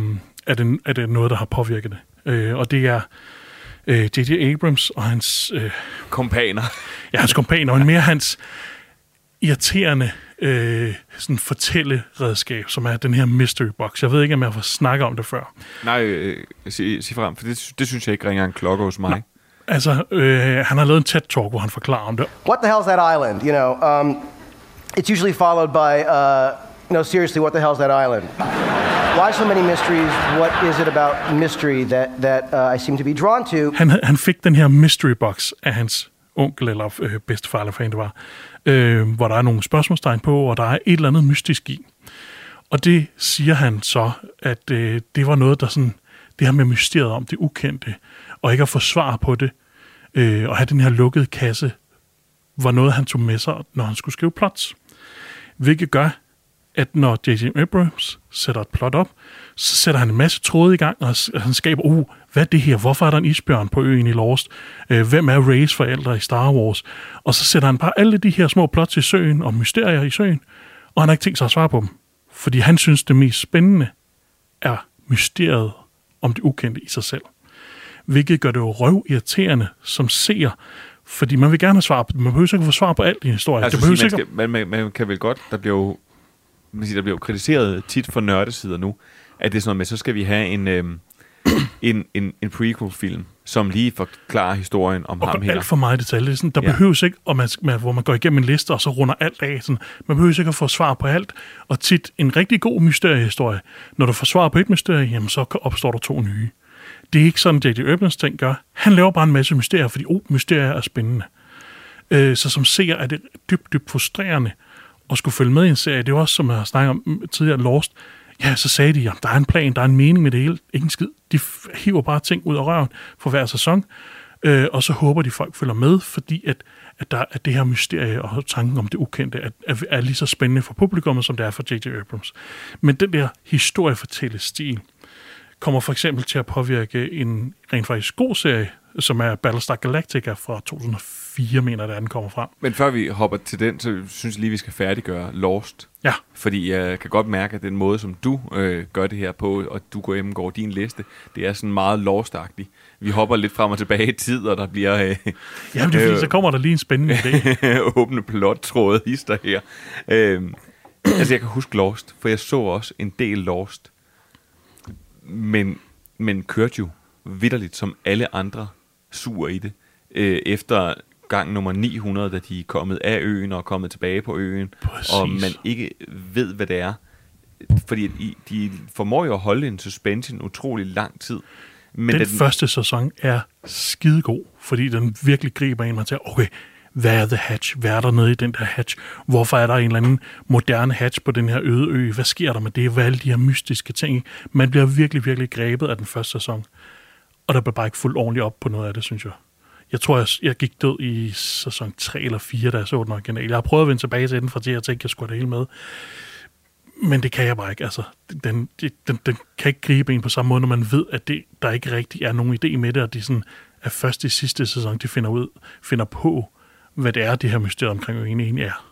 B: er, det, er det noget, der har påvirket det. Øh, og det er J.J. Øh, Abrams og hans... Øh,
A: kompaner.
B: ja, hans kompaner, og mere hans irriterende øh, sådan fortælleredskab, som er den her mystery box. Jeg ved ikke, om jeg har snakket om det før.
A: Nej, øh, sig, sig frem, for det, det synes jeg ikke ringer en klokke hos mig.
B: Altså, øh, han har lavet en TED-talk, hvor han forklarer om det.
G: What the hell's that island? You know, um, it's usually followed by, uh, no, seriously, what the hell's that island? Why so many mysteries? What is it about mystery that, that uh, I seem to be drawn to?
B: Han, han fik den her mystery box af hans onkel eller øh, bedstefar, eller hvad det var, øh, hvor der er nogle spørgsmålstegn på, og der er et eller andet mystisk i. Og det siger han så, at øh, det var noget, der sådan, det her med mysteriet om det ukendte, og ikke at få svar på det, øh, og have den her lukkede kasse, var noget, han tog med sig, når han skulle skrive plots. Hvilket gør, at når J.J. Abrams sætter et plot op, så sætter han en masse tråde i gang, og han skaber, uh, hvad er det her? Hvorfor er der en isbjørn på øen i Lost? Øh, hvem er Rays forældre i Star Wars? Og så sætter han bare alle de her små plots i søen, og mysterier i søen, og han har ikke tænkt sig at svare på dem. Fordi han synes, det mest spændende er mysteriet om det ukendte i sig selv. Hvilket gør det jo røv irriterende som seer, fordi man vil gerne have svar på Man behøver ikke at få svar på alt i en historie.
A: Altså,
B: det behøver
A: man, skal, man, man, man kan vel godt, der bliver jo, man siger, der bliver jo kritiseret tit for nørdesider nu, at det er sådan noget med, så skal vi have en, øhm, en, en, en prequel-film, som lige forklarer historien om
B: og
A: ham her.
B: alt for meget i detalje. Det er Sådan, der
A: Ja.
B: behøves ikke, og man, man, hvor man går igennem en liste, og så runder alt af. Sådan, man behøver ikke at få svar på alt. Og tit en rigtig god mysteriehistorie. Når du får svar på et mysterie, jamen, så opstår der to nye. Det er ikke sådan, J.J. Abrams ting gør. Han laver bare en masse mysterier, fordi oh, mysterier er spændende. Øh, så som seer er det dybt, dybt frustrerende at skulle følge med i en serie. Det er jo også, som jeg har snakket om tidligere, Lost. Ja, så sagde de, at der er en plan, der er en mening med det hele. Ingen skid. De hiver bare ting ud af røven for hver sæson. Øh, og så håber de, folk følger med, fordi at, at, der, at det her mysterie og tanken om det ukendte er, er, er lige så spændende for publikummet, som det er for J.J. Abrams. Men den der historiefortællestil kommer for eksempel til at påvirke en rent faktisk god serie, som er Battlestar Galactica fra 2004, mener jeg, den kommer frem.
A: Men før vi hopper til den, så synes jeg lige, vi skal færdiggøre Lost.
B: Ja,
A: Fordi jeg kan godt mærke, at den måde, som du øh, gør det her på, og du går gennemgår din liste, det er sådan meget lost -agtigt. Vi hopper lidt frem og tilbage i tid, og der bliver øh,
B: Jamen, det er fordi,
A: Øh.
B: så kommer der lige en spændende idé.
A: åbne plottråde hister her. Øh, altså, jeg kan huske Lost, for jeg så også en del Lost. Men, men kørte jo vidderligt som alle andre sur i det. Øh, efter gang nummer 900, da de er kommet af øen og er kommet tilbage på øen,
B: Præcis.
A: og man ikke ved, hvad det er. Fordi de formår jo at holde en suspension utrolig lang tid. Men
B: Den
A: da
B: første sæson er skidegod, fordi den virkelig griber en, man tænker, okay, hvad er The Hatch? Hvad er der nede i den der hatch? Hvorfor er der en eller anden moderne hatch på den her øde ø? Hvad sker der med det? Hvad er alle de her mystiske ting? Man bliver virkelig, virkelig grebet af den første sæson. Og der bliver bare ikke fuldt ordentligt op på noget af det, synes jeg. Jeg tror, jeg, jeg gik død i sæson 3 eller 4, da jeg så den original. Jeg har prøvet at vende tilbage til den, fordi jeg tænkte, jeg skulle det hele med. Men det kan jeg bare ikke. Altså, den, den, den, kan ikke gribe en på samme måde, når man ved, at det, der ikke rigtig er nogen idé med det, og det sådan, er først i sidste sæson, de finder ud, finder på, hvad det er, det her mysterium omkring øen egentlig er.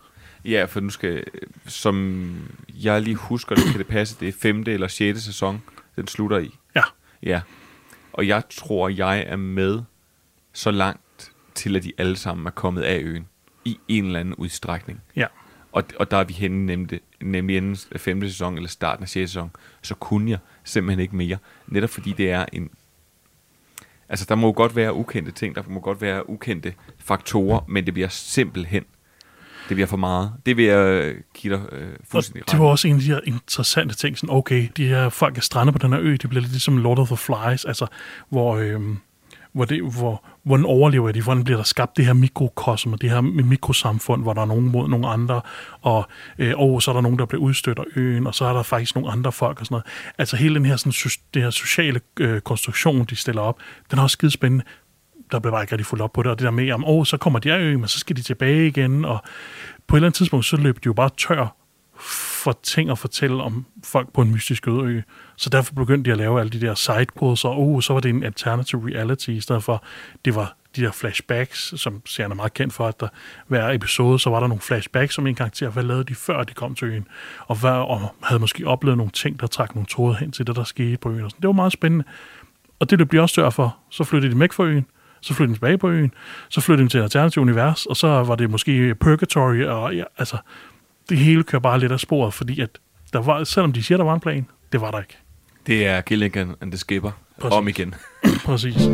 A: Ja, for nu skal, som jeg lige husker, det kan det passe, det er femte eller sjette sæson, den slutter i.
B: Ja,
A: Ja. Og jeg tror, jeg er med så langt til, at de alle sammen er kommet af øen i en eller anden udstrækning.
B: ja.
A: Og, og der er vi henne nemlig, nemlig inden femte sæson eller starten af sjette sæson, så kunne jeg simpelthen ikke mere. Netop fordi det er en... Altså, der må jo godt være ukendte ting, der må godt være ukendte faktorer, men det bliver simpelthen... Det bliver for meget. Det vil jeg give dig øh, fuldstændig
B: det
A: ret
B: var
A: i.
B: også en af de her interessante ting, sådan, okay, de her folk er strandet på den her ø, det bliver lidt ligesom Lord of the Flies, altså, hvor, øhm, hvor, det, hvor, hvordan overlever de, hvordan bliver der skabt det her mikrokosm, og det her mikrosamfund, hvor der er nogen mod nogle andre, og, øh, og så er der nogen, der bliver udstødt af øen, og så er der faktisk nogle andre folk og sådan noget. Altså hele den her, sådan, so- det her sociale øh, konstruktion, de stiller op, den er også skide spændende der blev bare ikke rigtig fuldt op på det, og det der med, om, åh, så kommer de af øen, men så skal de tilbage igen, og på et eller andet tidspunkt, så løb de jo bare tør for ting at fortælle om folk på en mystisk øde ø. Så derfor begyndte de at lave alle de der sidequels, og oh, så var det en alternative reality, i stedet for, det var de der flashbacks, som serien er meget kendt for, at der hver episode, så var der nogle flashbacks, som en karakter, hvad lavede de før de kom til øen, og, hvad, og havde måske oplevet nogle ting, der trak nogle tråde hen til det, der skete på øen. Og sådan. Det var meget spændende. Og det blev de også større for. Så flyttede de væk fra øen, Så flyttede de tilbage på øen, så flyttede de til et alternativt univers, og så var det måske Purgatory, og ja, altså, det hele kører bare lidt af sporet, fordi at der var, selvom de siger, der var en plan, det var der ikke.
A: Det er Gilligan and the Skipper.
B: Præcis.
A: Om igen.
B: Præcis.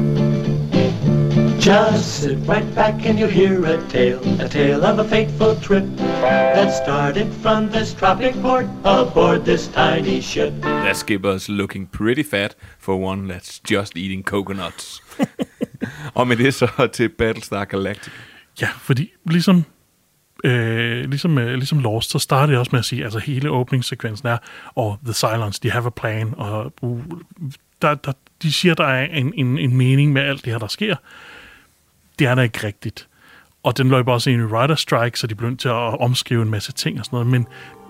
H: Just sit right back and you hear a tale, a tale of a fateful trip that started from this tropic port aboard this tiny ship.
A: That skipper's looking pretty fat for one that's just eating coconuts. og med det så til Battlestar Galactica.
B: Ja, fordi ligesom, øh, ligesom, øh, ligesom Lost, så starter jeg også med at sige, altså hele åbningssekvensen er, og The Silence, de have a plan, og uh, der, der, de siger, der er en, en, en mening med alt det her, der sker. Det er der ikke rigtigt. Og den løber også ind i Rider Strike, så de blev nødt til at omskrive en masse ting og sådan noget, men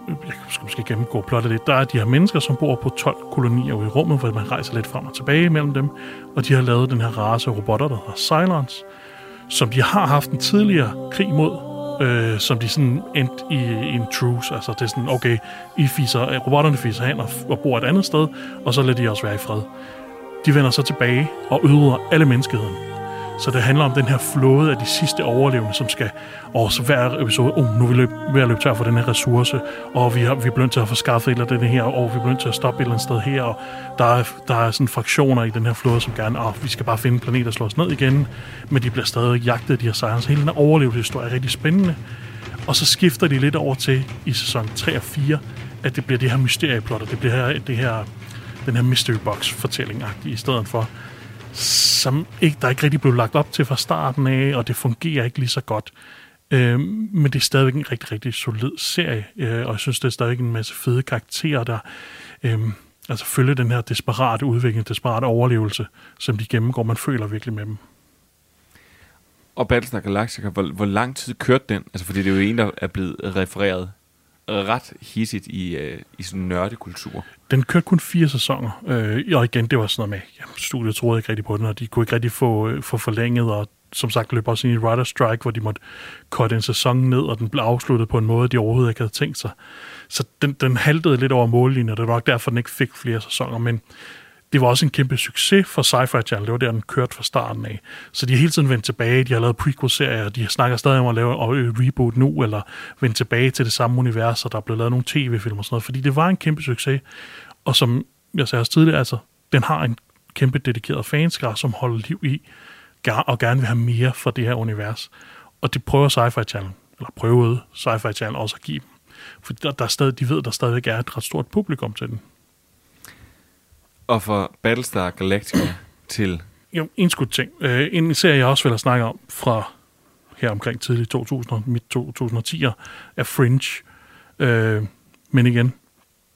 B: øh, jeg skal måske gennemgå plottet lidt. Der er de her mennesker, som bor på 12 kolonier ude i rummet, hvor man rejser lidt frem og tilbage mellem dem, og de har lavet den her race af robotter, der hedder Cylons, som de har haft en tidligere krig mod, øh, som de sådan endte i, i en truce. Altså det er sådan, okay, I fiser, øh, robotterne fiser hen og, og bor et andet sted, og så lader de også være i fred. De vender så tilbage og ødelægger alle menneskeheden. Så det handler om den her flåde af de sidste overlevende, som skal... Og så hver episode, oh, nu er vi løb, ved at løbe tør for den her ressource, og vi, har, vi er blevet til at få skaffet et eller andet her, og vi er blevet til at stoppe et eller andet sted her, og der er, der er sådan fraktioner i den her flåde, som gerne, og vi skal bare finde en planet og slå os ned igen, men de bliver stadig jagtet, de her sejre. Hele den her overlevelseshistorie er rigtig spændende. Og så skifter de lidt over til i sæson 3 og 4, at det bliver det her mysterieplot, og det bliver her, det her, den her mystery box fortælling i stedet for som ikke, der ikke rigtig blev lagt op til fra starten af, og det fungerer ikke lige så godt. Øh, men det er stadigvæk en rigtig, rigtig solid serie, øh, og jeg synes, det er stadigvæk en masse fede karakterer, der øh, altså følger den her desperate udvikling, desperate overlevelse, som de gennemgår. Man føler virkelig med dem.
A: Og Battlestar Galactica, hvor, hvor lang tid kørte den? Altså, fordi det er jo en, der er blevet refereret ret hissigt i, øh, i sådan nørdekultur.
B: Den kørte kun fire sæsoner, øh, og igen, det var sådan noget med, jamen, studiet troede ikke rigtig på den, og de kunne ikke rigtig få, øh, få forlænget, og som sagt løb også ind i Writer Strike, hvor de måtte korte en sæson ned, og den blev afsluttet på en måde, de overhovedet ikke havde tænkt sig. Så den, den haltede lidt over mållinjen, og det var nok derfor, den ikke fik flere sæsoner, men det var også en kæmpe succes for Sci-Fi Channel. Det var der, den kørte fra starten af. Så de har hele tiden vendt tilbage. De har lavet prequel-serier. De snakker stadig om at lave et øh, reboot nu, eller vende tilbage til det samme univers, og der er blevet lavet nogle tv-film og sådan noget. Fordi det var en kæmpe succes. Og som jeg sagde også tidligere, altså, den har en kæmpe dedikeret fanskar, som holder liv i, og gerne vil have mere fra det her univers. Og det prøver Sci-Fi Channel, eller prøvede Sci-Fi Channel også at give dem. For der, der er stadig, de ved, at der stadigvæk er et ret stort publikum til den.
A: Og for Battlestar Galactica til...
B: Jo, en skud ting. Øh, en serie, jeg også vil have snakket om fra her omkring tidlig 2000, midt 2010'er, er Fringe. Øh, men igen,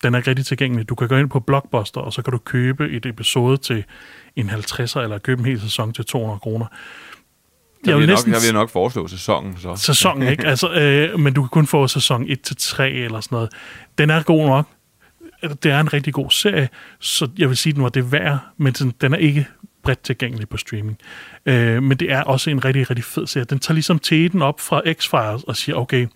B: den er ikke rigtig tilgængelig. Du kan gå ind på Blockbuster, og så kan du købe et episode til en 50'er, eller købe en hel sæson til 200 kroner.
A: Jeg vil, næsten... nok, jeg vil nok foreslå sæsonen. Så.
B: Sæsonen, ikke? Altså, øh, men du kan kun få sæson 1-3 eller sådan noget. Den er god nok. Det er en rigtig god serie, så jeg vil sige, at den var det værd, men den, den er ikke bredt tilgængelig på streaming. Øh, men det er også en rigtig, rigtig fed serie. Den tager ligesom teten op fra X-Files og siger, okay,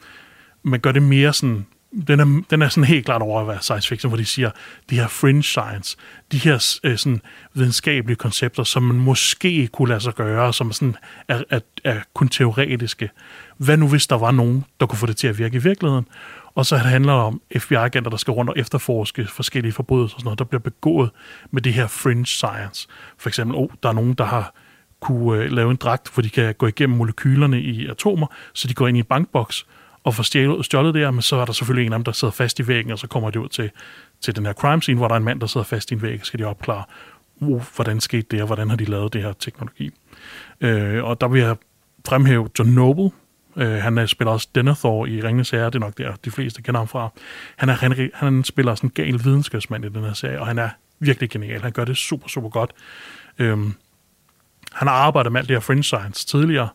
B: man gør det mere sådan den er, den er sådan helt klart over at være science fiction, hvor de siger, de her fringe science, de her øh, sådan videnskabelige koncepter, som man måske kunne lade sig gøre, som sådan er, er, er kun teoretiske. Hvad nu hvis der var nogen, der kunne få det til at virke i virkeligheden? Og så handler det om FBI-agenter, der skal rundt og efterforske forskellige forbrydelser, og sådan noget, der bliver begået med det her fringe science. For eksempel, oh, der er nogen, der har kunne øh, lave en dragt, hvor de kan gå igennem molekylerne i atomer, så de går ind i en bankboks, og får stjålet, stjålet det her, men så er der selvfølgelig en af dem, der sidder fast i væggen, og så kommer de ud til, til den her crime scene, hvor der er en mand, der sidder fast i en væg, og skal de opklare, uh, hvordan skete det, og hvordan har de lavet det her teknologi. Øh, og der vil jeg fremhæve John Noble, øh, han er, spiller også Denethor i Ringende Sager, det er nok der, de fleste kender ham fra. Han, er, han, han spiller sådan en gal videnskabsmand i den her serie, og han er virkelig genial. Han gør det super, super godt. Øhm, han har arbejdet med alt det her Fringe Science tidligere,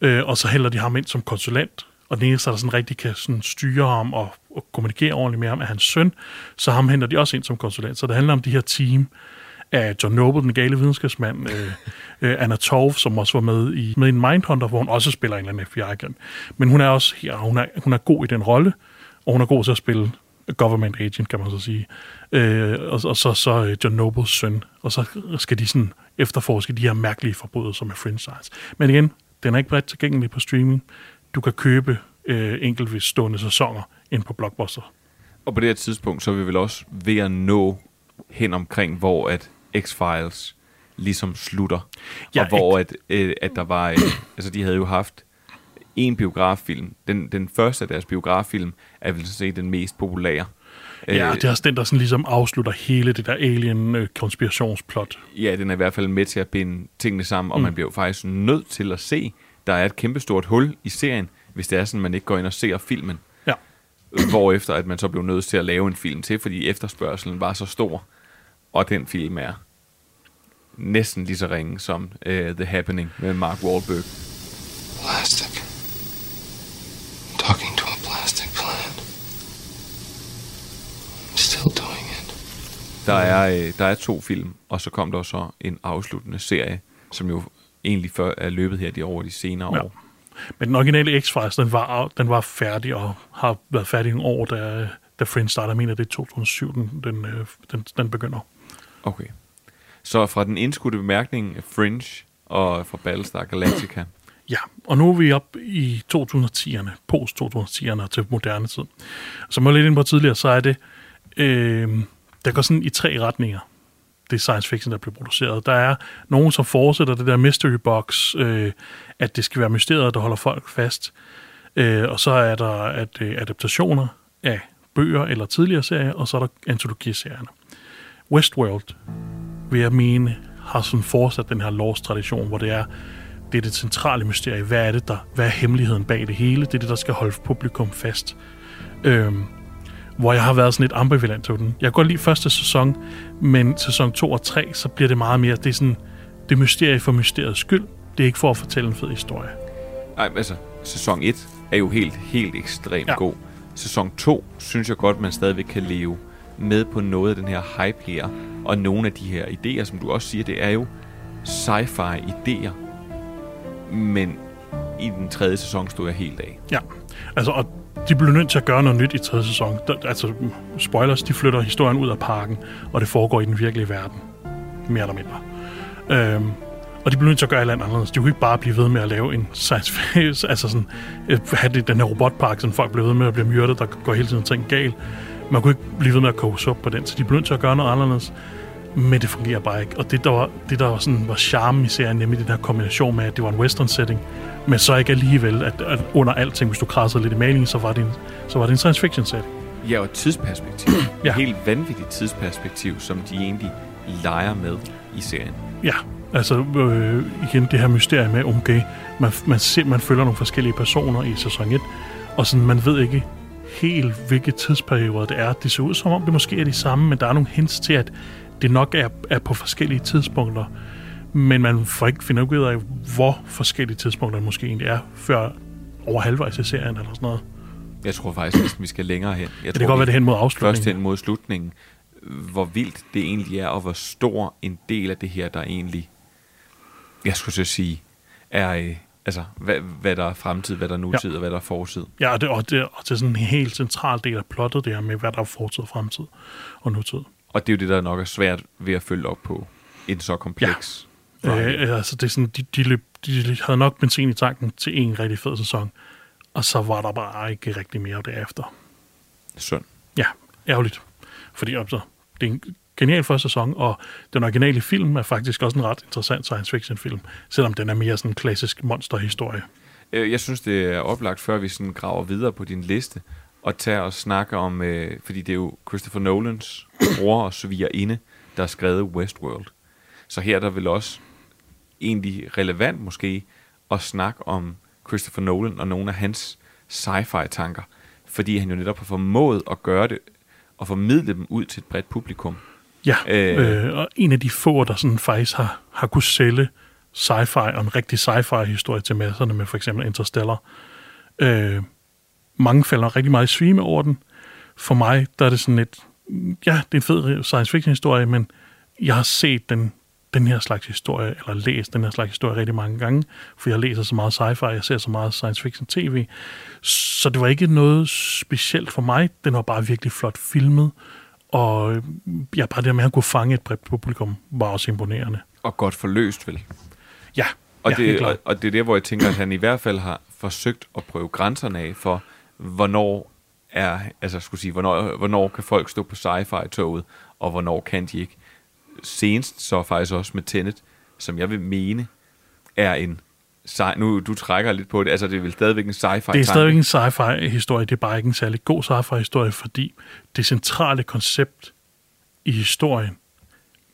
B: øh, og så hælder de ham ind som konsulent, og den eneste, der sådan rigtig kan sådan styre ham og, og kommunikere ordentligt med ham, er hans søn, så ham henter de også ind som konsulent. Så det handler om de her team af John Noble, den gale videnskabsmand, øh, øh, Anna Torv, som også var med i, med i Mindhunter, hvor hun også spiller en eller anden FBI-agent. Men hun er også her, hun er, hun er god i den rolle, og hun er god til at spille government agent, kan man så sige. Øh, og, og så, så øh, John Nobles søn. Og så skal de sådan efterforske de her mærkelige forbrydelser med Fringe Size. Men igen, den er ikke bredt tilgængelig på streaming. Du kan købe øh, enkeltvis stående sæsoner ind på Blockbuster.
A: Og på det her tidspunkt, så er vi vel også ved at nå hen omkring, hvor at X-Files ligesom slutter.
B: Ja,
A: og hvor at, øh, at der var... Øh, altså, de havde jo haft en biograffilm. Den, den første af deres biograffilm er vel sådan set den mest populære.
B: Ja,
A: Øh,
B: det er også den, der sådan ligesom afslutter hele det der alien-konspirationsplot.
A: Ja, den er i hvert fald med til at binde tingene sammen, og mm. man bliver jo faktisk nødt til at se, der er et kæmpestort hul i serien, hvis det er sådan, man ikke går ind og ser filmen.
B: Ja.
A: Hvorefter at man så blev nødt til at lave en film til, fordi efterspørgselen var så stor, og den film er næsten lige så ringe som uh, The Happening med Mark Wahlberg.
I: Plastic. Talking to a plastic plant. I'm still doing it.
A: Der er, øh, der er to film, og så kom der så en afsluttende serie, som jo egentlig før er løbet her de over de senere
B: Ja.
A: år.
B: Men den originale X-Files, den var, den var færdig og har været færdig i nogle år, da, da Friends starter. Jeg mener, det er 2007, den, den, øh, den, den begynder.
A: Okay. Så fra den indskudte bemærkning Fringe og fra Battlestar Galactica.
B: Ja, og nu er vi op i 2010'erne, post-2010'erne til moderne tid. Som jeg var lidt inde på tidligere, så er det, øh, der går sådan i tre retninger, det science fiction, der bliver produceret. Der er nogen, som fortsætter det der mystery box, øh, at det skal være mysteriet, der holder folk fast. Øh, og så er der at, øh, adaptationer af bøger eller tidligere serier, og så er der antologiserierne. Westworld, vil jeg mene, har sådan fortsat den her Lost-tradition, hvor det er, det er det centrale mysterie. Hvad er det der? Hvad er hemmeligheden bag det hele? Det er det, der skal holde publikum fast. Øhm, hvor jeg har været sådan lidt ambivalent til den. Jeg godt lide første sæson, men sæson 2 og 3, så bliver det meget mere, det er sådan, det er mysterie for mysteriets skyld. Det er ikke for at fortælle en fed historie.
A: Nej, altså, sæson 1 er jo helt, helt ekstremt
B: ja.
A: god. Sæson 2 synes jeg godt, man stadigvæk kan leve med på noget af den her hype her, og nogle af de her idéer, som du også siger, det er jo sci-fi idéer. Men i den tredje sæson stod jeg helt af.
B: Ja, altså, og de blev nødt til at gøre noget nyt i tredje sæson. Der, altså, spoilers, de flytter historien ud af parken, og det foregår i den virkelige verden. Mere eller mindre. Øhm, og de blev nødt til at gøre et eller andet anderledes. De kunne ikke bare blive ved med at lave en science fiction, altså sådan, øh, have det, den her robotpark, som folk blev ved med at blive myrdet, der går hele tiden ting galt. Man kunne ikke blive ved med at koge op på den, så de blev nødt til at gøre noget anderledes. Men det fungerer bare ikke. Og det, der var, det, der var, sådan, var charme i serien, nemlig den her kombination med, at det var en western setting, men så ikke alligevel, at, at under alting, hvis du krassede lidt i malingen, så var det en, så var det en science fiction setting.
A: Ja, og et tidsperspektiv.
B: Ja.
A: Et helt vanvittigt tidsperspektiv, som de egentlig leger med i serien.
B: Ja, altså øh, igen det her mysterie med, okay, man, man, ser, man følger nogle forskellige personer i sæson 1, og sådan, man ved ikke helt, hvilke tidsperioder det er. Det ser ud som om, det måske er de samme, men der er nogle hints til, at det nok er, er på forskellige tidspunkter. Men man får ikke finde ud af, hvor forskellige tidspunkter det måske egentlig er, før over halvvejs i serien eller sådan noget.
A: Jeg tror faktisk, at vi skal længere hen. Jeg
B: det kan godt være, det hen mod
A: Først
B: afslutningen.
A: hen mod slutningen. Hvor vildt det egentlig er, og hvor stor en del af det her, der egentlig, jeg skulle så sige, er, øh, altså, hvad, hvad der er fremtid, hvad der er nutid, ja. og hvad der er fortid.
B: Ja, og det, og, det, og det er sådan en helt central del af plottet, det her med, hvad der er fortid og fremtid og nutid.
A: Og det er jo det, der nok er svært ved at følge op på en så kompleks. Ja.
B: Øh, altså det er sådan, de, de, løb, de havde nok benzin i tanken til en rigtig fed sæson, og så var der bare ikke rigtig mere derefter.
A: Synd.
B: Ja, ærgerligt. Fordi altså, det er en genial første sæson, og den originale film er faktisk også en ret interessant science fiction film, selvom den er mere sådan en klassisk monsterhistorie.
A: Øh, jeg synes, det er oplagt, før vi sådan graver videre på din liste, og tager og snakker om, øh, fordi det er jo Christopher Nolans bror og svigerinde, der har skrevet Westworld. Så her er der vel også egentlig relevant måske at snakke om Christopher Nolan og nogle af hans sci-fi tanker, fordi han jo netop har formået at gøre det og formidle dem ud til et bredt publikum.
B: Ja,
A: Øh.
B: øh, og en af de få, der sådan faktisk har, har kunne sælge sci-fi og en rigtig sci-fi historie til masserne med for eksempel Interstellar. Øh, mange falder rigtig meget i svime over den. For mig, der er det sådan et, ja, det er en fed science fiction historie, men jeg har set den den her slags historie, eller læst den her slags historie rigtig mange gange, for jeg læser så meget sci-fi, jeg ser så meget science fiction tv. Så det var ikke noget specielt for mig. Den var bare virkelig flot filmet, og øh, ja, bare det med, at han kunne fange et bredt publikum, var også imponerende.
A: Og godt forløst, vel?
B: Ja,
A: Og,
B: ja,
A: det, og, og det er der, hvor jeg tænker, at han i hvert fald har forsøgt at prøve grænserne af for, hvornår er, altså skulle sige, hvornår, hvornår kan folk stå på sci-fi-toget, og hvornår kan de ikke. Senest så faktisk også med Tenet, som jeg vil mene, er en sci- nu du trækker lidt på det, altså det er vel stadigvæk en sci-fi
B: Det er stadigvæk en sci-fi-historie, det er bare ikke en særlig god sci-fi-historie, fordi det centrale koncept i historien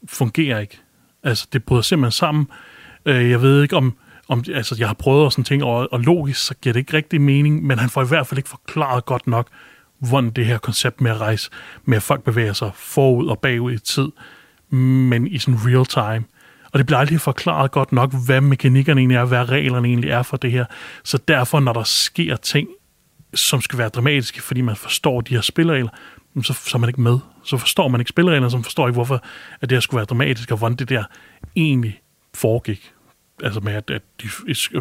B: fungerer ikke. Altså, det bryder simpelthen sammen. Øh, Jeg ved ikke om, om altså, jeg har prøvet at sådan ting, og, og logisk, så giver det ikke rigtig mening, men han får i hvert fald ikke forklaret godt nok, hvordan det her koncept med at rejse, med at folk bevæger sig forud og bagud i tid, men i sådan real time. Og det bliver aldrig forklaret godt nok, hvad mekanikkerne egentlig er, hvad reglerne egentlig er for det her. Så derfor, når der sker ting, som skal være dramatiske, fordi man forstår de her spilleregler, så, så er man ikke med. Så forstår man ikke spillereglerne, så man forstår ikke, hvorfor at det her skulle være dramatisk, og hvordan det der egentlig foregik. Altså med, at, at de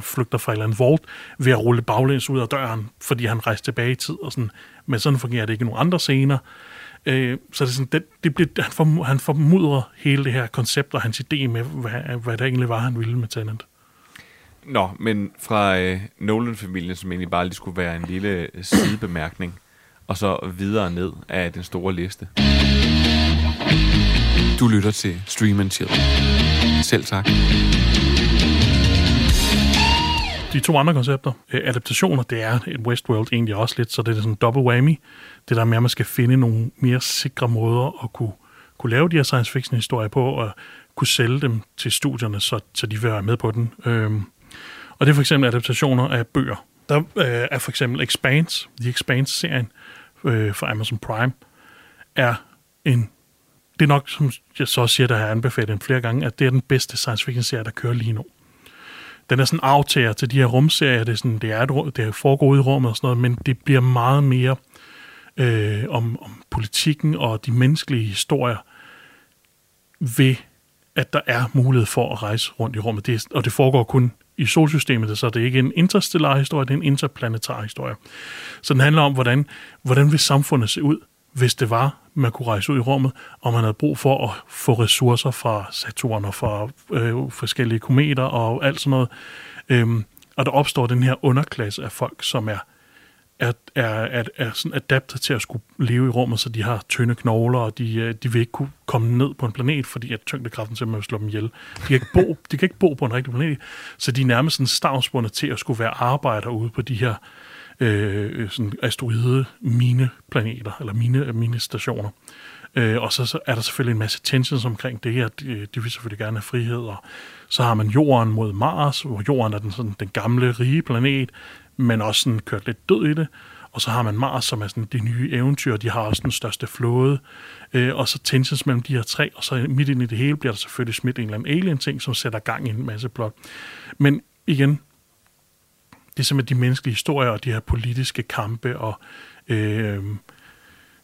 B: flygter fra et eller andet vault ved at rulle baglæns ud af døren, fordi han rejste tilbage i tid. Og sådan. Men sådan fungerer det ikke i nogle andre scener. Øh, så det er sådan, det, det bliver, han, form, han formudrer hele det her koncept og hans idé med, hvad, hvad det egentlig var, han ville med Tenant.
A: Nå, men fra øh, Nolan-familien, som egentlig bare lige skulle være en lille øh, sidebemærkning, og så videre ned af den store liste. Du lytter til Stream and Chill. Selv tak.
B: De to andre koncepter, øh, adaptationer, det er et Westworld egentlig også lidt, så det er sådan en double whammy. Det der med, at man skal finde nogle mere sikre måder at kunne, kunne lave de her science fiction historier på, og kunne sælge dem til studierne, så, så de vil være med på den. Øhm, og det er for eksempel adaptationer af bøger. Der øh, er for eksempel Expanse, The Expanse-serien øh, fra Amazon Prime, er en det er nok, som jeg så siger, der har anbefalet den flere gange, at det er den bedste science fiction-serie, der kører lige nu. Den er sådan aftager til de her rumserier, det er, sådan, det er, et, det er foregår ude i rummet og sådan noget, men det bliver meget mere øh, om, om politikken og de menneskelige historier ved, at der er mulighed for at rejse rundt i rummet. Det er, og det foregår kun i solsystemet, så det er ikke en interstellar historie, det er en interplanetar historie. Så den handler om, hvordan, hvordan vil samfundet se ud, hvis det var, man kunne rejse ud i rummet, og man havde brug for at få ressourcer fra Saturn og fra øh, forskellige kometer og alt sådan noget. Øhm, og der opstår den her underklasse af folk, som er er, er, er, er sådan adaptet til at skulle leve i rummet, så de har tynde knogler, og de, øh, de vil ikke kunne komme ned på en planet, fordi at tyngdekraften simpelthen vil slå dem ihjel. De kan ikke bo, de kan ikke bo på en rigtig planet, så de er nærmest sådan stavnsbundet til at skulle være arbejder ude på de her øh, øh sådan asteroide mine planeter, eller mine, minestationer. Øh, og så, så er der selvfølgelig en masse tensions omkring det her. Øh, de, de vil selvfølgelig gerne have frihed. Og så har man jorden mod Mars, hvor jorden er den, sådan, den gamle, rige planet, men også sådan kørt lidt død i det. Og så har man Mars, som er sådan det nye eventyr. De har også den største flåde. Øh, og så tensions mellem de her tre. Og så midt ind i det hele bliver der selvfølgelig smidt en eller anden alien-ting, som sætter gang i en masse plot. Men igen, det er simpelthen de menneskelige historier og de her politiske kampe og øh,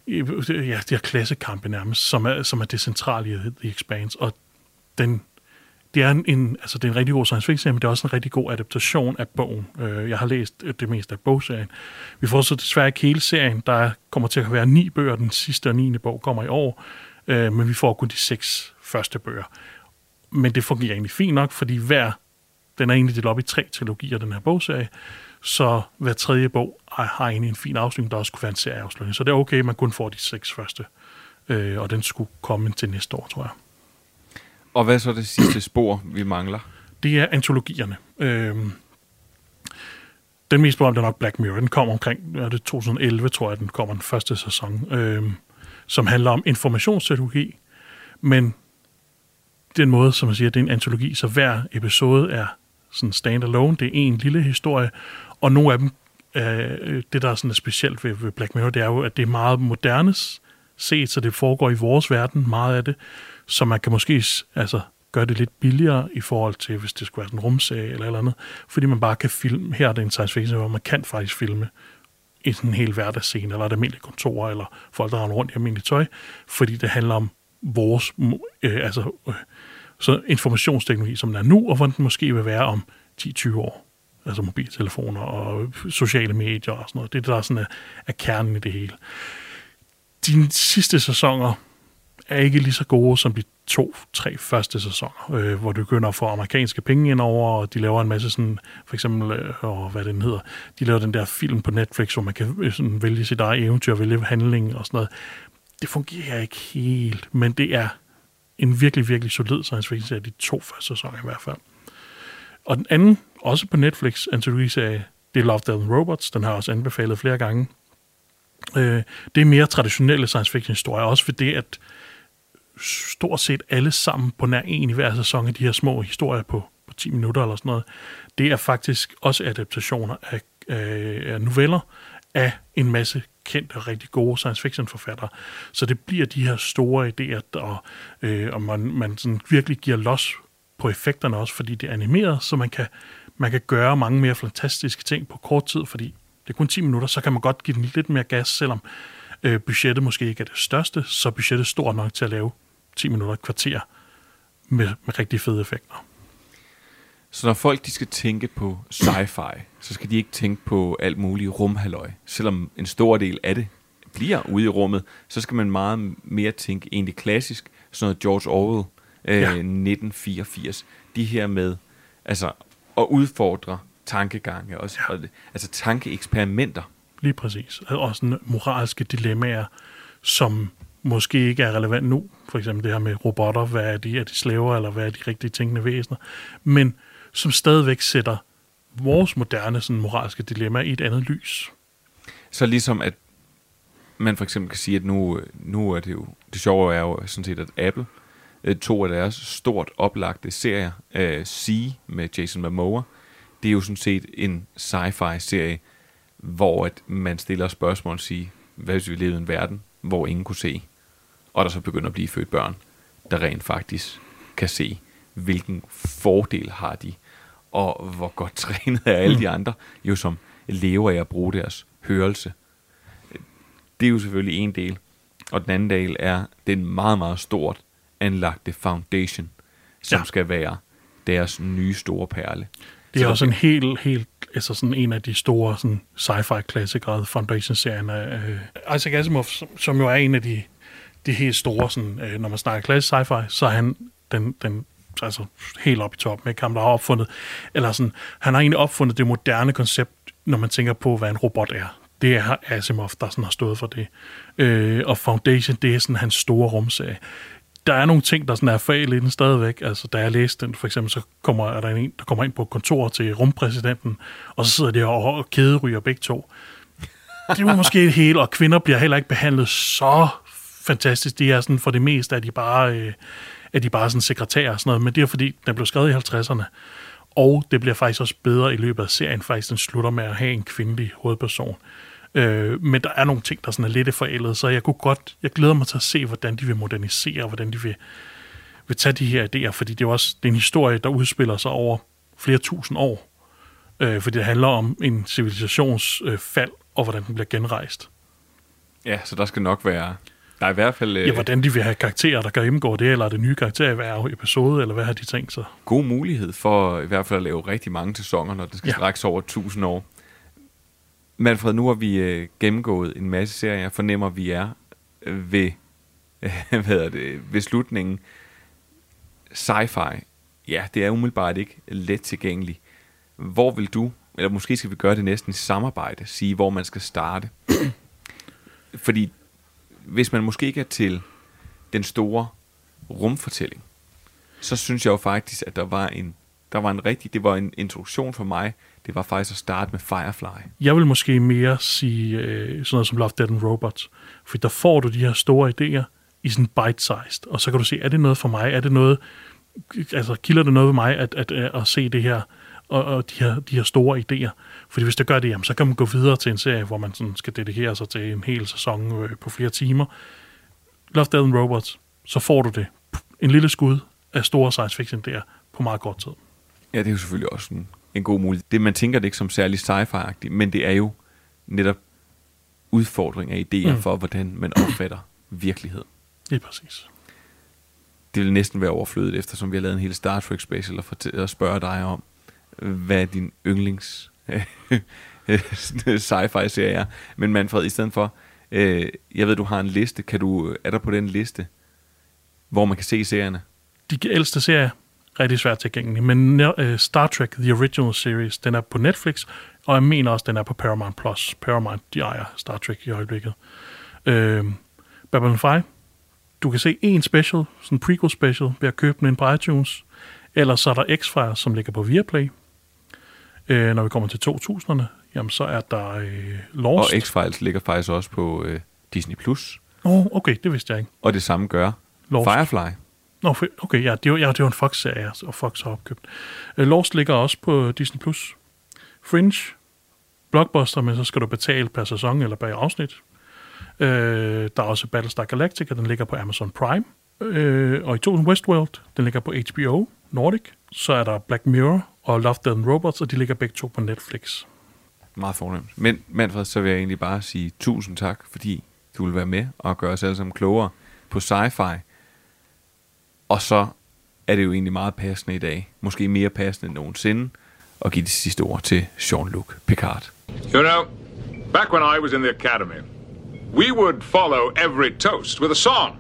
B: øh ja, de her klassekampe nærmest, som er, som er det centrale i The Expanse. Og den, det er en, en, altså det er en rigtig god science fiction, men det er også en rigtig god adaptation af bogen. Øh, jeg har læst øh, det meste af bogserien. Vi får så desværre ikke hele serien. Der kommer til at være ni bøger. Den sidste og niende bog kommer i år. Øh, men vi får kun de seks første bøger. Men det fungerer egentlig fint nok, fordi hver den er egentlig delt op i tre trilogier, den her bogserie. Så hver tredje bog har egentlig en fin afslutning, der også kunne være en serieafslutning. Så det er okay, at man kun får de seks første. Øh, og den skulle komme til næste år, tror jeg.
A: Og hvad er så det sidste spor, vi mangler?
B: Det er antologierne. Øhm, den mest berømte er nok Black Mirror. Den kom omkring er det 2011, tror jeg, den kommer den første sæson. øhm, som handler om informationsteknologi. Men den måde, som man siger, det er en antologi, så hver episode er sådan standalone. Det er en lille historie, og nogle af dem, øh, det der er sådan specielt ved, ved Black Mirror, det er jo, at det er meget moderne set, så det foregår i vores verden, meget af det, så man kan måske altså, gøre det lidt billigere i forhold til, hvis det skulle være en rumserie eller eller andet, fordi man bare kan filme, her er det en science fiction, hvor man kan faktisk filme i sådan en hel hverdagsscene, eller et almindeligt kontor, eller folk, der render rundt i almindeligt tøj, fordi det handler om vores, øh, altså, øh, så informationsteknologi, som den er nu, og hvordan den måske vil være om 10-20 år. Altså mobiltelefoner og sociale medier og sådan noget. Det er det, der er, sådan er, er kernen i det hele. De sidste sæsoner er ikke lige så gode som de to-tre første sæsoner, øh, hvor du begynder at få amerikanske penge ind over, og de laver en masse sådan, for eksempel, øh, og hvad den hedder, de laver den der film på Netflix, hvor man kan øh, sådan, vælge sit eget eventyr, vælge handling og sådan noget. Det fungerer ikke helt, men det er en virkelig, virkelig solid science fiction serie, de to første sæsoner i hvert fald. Og den anden, også på Netflix, antologiserie, det er Love, Death and Robots. Den har jeg også anbefalet flere gange. Øh, det er mere traditionelle science fiction historier, også fordi at stort set alle sammen på nær en i hver sæson af de her små historier på, på 10 minutter eller sådan noget, det er faktisk også adaptationer af, af, af noveller af en masse kendte og rigtig gode science fiction forfattere. Så det bliver de her store idéer, der, øh, og man, man sådan virkelig giver los på effekterne også, fordi det er animeret, så man kan, man kan gøre mange mere fantastiske ting på kort tid, fordi det er kun 10 minutter, så kan man godt give den lidt mere gas, selvom øh, budgettet måske ikke er det største, så budgettet er stort nok til at lave 10 minutter, et kvarter med, med rigtig fede effekter.
A: Så når folk de skal tænke på sci-fi, så skal de ikke tænke på alt muligt rumhalløj. Selvom en stor del af det bliver ude i rummet, så skal man meget mere tænke egentlig klassisk, sådan noget George Orwell, øh, ja. 1984. De her med altså at udfordre tankegange, også, ja. og, altså tankeeksperimenter.
B: Lige præcis. Og sådan moralske dilemmaer, som måske ikke er relevant nu. For eksempel det her med robotter, hvad er de? Er de slaver, eller hvad er de rigtige tænkende væsener? Men som stadigvæk sætter vores moderne sådan, moralske dilemma i et andet lys.
A: Så ligesom at man for eksempel kan sige, at nu, nu er det jo, det sjove er jo sådan set, at Apple, øh, to af deres stort oplagte serier, uh, øh, C med Jason Momoa, det er jo sådan set en sci-fi serie, hvor at man stiller spørgsmål og siger, hvad hvis vi levede i en verden, hvor ingen kunne se, og der så begynder at blive født børn, der rent faktisk kan se, hvilken fordel har de, og hvor godt trænet er alle de andre, jo som lever af at bruge deres hørelse. Det er jo selvfølgelig en del, og den anden del er den meget, meget stort anlagte foundation, som ja. skal være deres nye store perle.
B: Det er så også en helt, helt, altså sådan en af de store sådan sci-fi klassikere, Foundation-serien af uh, Isaac Asimov, som, som jo er en af de, de helt store, sådan, øh, når man snakker klassisk sci-fi, så er han den, den altså helt op i toppen, med ham, der har opfundet, eller sådan, han har egentlig opfundet det moderne koncept, når man tænker på, hvad en robot er. Det er Asimov, der sådan har stået for det. Øh, og Foundation, det er sådan hans store rumserie der er nogle ting, der sådan er fejl i den stadigvæk. Altså, da jeg læste den, for eksempel, så kommer er der en, der kommer ind på kontor til rumpræsidenten, og så sidder de og, og kæderyger begge to. Det var måske det hele, og kvinder bliver heller ikke behandlet så fantastisk. De er sådan, for det meste, at de bare, øh, er de bare sådan sekretærer og sådan noget, men det er fordi, den blev skrevet i 50'erne. Og det bliver faktisk også bedre i løbet af serien. Faktisk, den slutter med at have en kvindelig hovedperson. Øh, men der er nogle ting, der sådan er lidt forældet, så jeg kunne godt, jeg glæder mig til at se, hvordan de vil modernisere, hvordan de vil, vil tage de her idéer, fordi det er også det er en historie, der udspiller sig over flere tusind år. Øh, fordi det handler om en civilisations øh, fald, og hvordan den bliver genrejst.
A: Ja, så der skal nok være... Der er i hvert fald... Øh,
B: ja, hvordan de vil have karakterer, der indgå det, eller er det nye karakterer i hver episode, eller hvad har de tænkt sig?
A: God mulighed for i hvert fald at lave rigtig mange sæsoner, når det skal ja. strækkes over tusind år. Manfred, nu har vi øh, gennemgået en masse serier. Jeg fornemmer, vi er øh, ved, øh, hvad er det, ved slutningen. Sci-fi, ja, det er umiddelbart ikke let tilgængeligt. Hvor vil du, eller måske skal vi gøre det næsten i samarbejde, sige, hvor man skal starte? Fordi hvis man måske ikke er til den store rumfortælling, så synes jeg jo faktisk, at der var en, der var en rigtig, det var en introduktion for mig det var faktisk at starte med Firefly.
B: Jeg vil måske mere sige øh, sådan noget som Love, Dead and Robots, for der får du de her store idéer i sådan bite-sized, og så kan du se, er det noget for mig? Er det noget, altså kilder det noget ved mig at, at, at, at se det her, og, og de, her, de her store idéer? Fordi hvis det gør det, jamen, så kan man gå videre til en serie, hvor man sådan skal dedikere sig til en hel sæson øh, på flere timer. Love, Dead and Robots, så får du det. En lille skud af store science fiction der på meget kort tid.
A: Ja, det er jo selvfølgelig også en en god mulighed. Det, man tænker det ikke som særlig sci-fi-agtigt, men det er jo netop udfordring af idéer mm. for, hvordan man opfatter virkelighed.
B: Det er præcis.
A: det vil næsten være overflødet, eftersom vi har lavet en hel Star Trek special og, fortæ- og spørge dig om, hvad er din yndlings Øh, sci-fi-serie er. Men Manfred, i stedet for, øh, jeg ved, du har en liste. Kan du, er der på den liste, hvor man kan se serierne?
B: De ældste serier, rigtig svært tilgængelige, men uh, Star Trek The Original Series, den er på Netflix, og jeg mener også, den er på Paramount+. Plus. Paramount, de ejer Star Trek i øjeblikket. Øh, Babylon 5, du kan se en special, sådan en prequel special, ved at købe den ind på iTunes. Eller så er der X-Files, som ligger på Viaplay. Øh, når vi kommer til 2000'erne, jamen så er der øh, Lost.
A: Og X-Files ligger faktisk også på øh, Disney+. Plus.
B: Oh, okay, det vidste jeg ikke.
A: Og det samme gør
B: Lost.
A: Firefly.
B: Nå, okay, ja, det var, ja, det var en Fox-serie, og Fox har opkøbt. Øh, Lost ligger også på Disney+. Plus. Fringe, Blockbuster, men så skal du betale per sæson eller per afsnit. Øh, der er også Battlestar Galactica, den ligger på Amazon Prime. Øh, og i 2000 Westworld, den ligger på HBO Nordic. Så er der Black Mirror og Love, Death and Robots, og de ligger begge to på Netflix.
A: Meget fornemt. Men Manfred, så vil jeg egentlig bare sige tusind tak, fordi du vil være med og gøre os alle sammen klogere på sci-fi. Og så er det jo egentlig meget passende i dag, måske mere passende end nogensinde, at give de sidste ord til Jean-Luc Picard.
J: You know, back when I was in the academy, we would follow every toast with a song.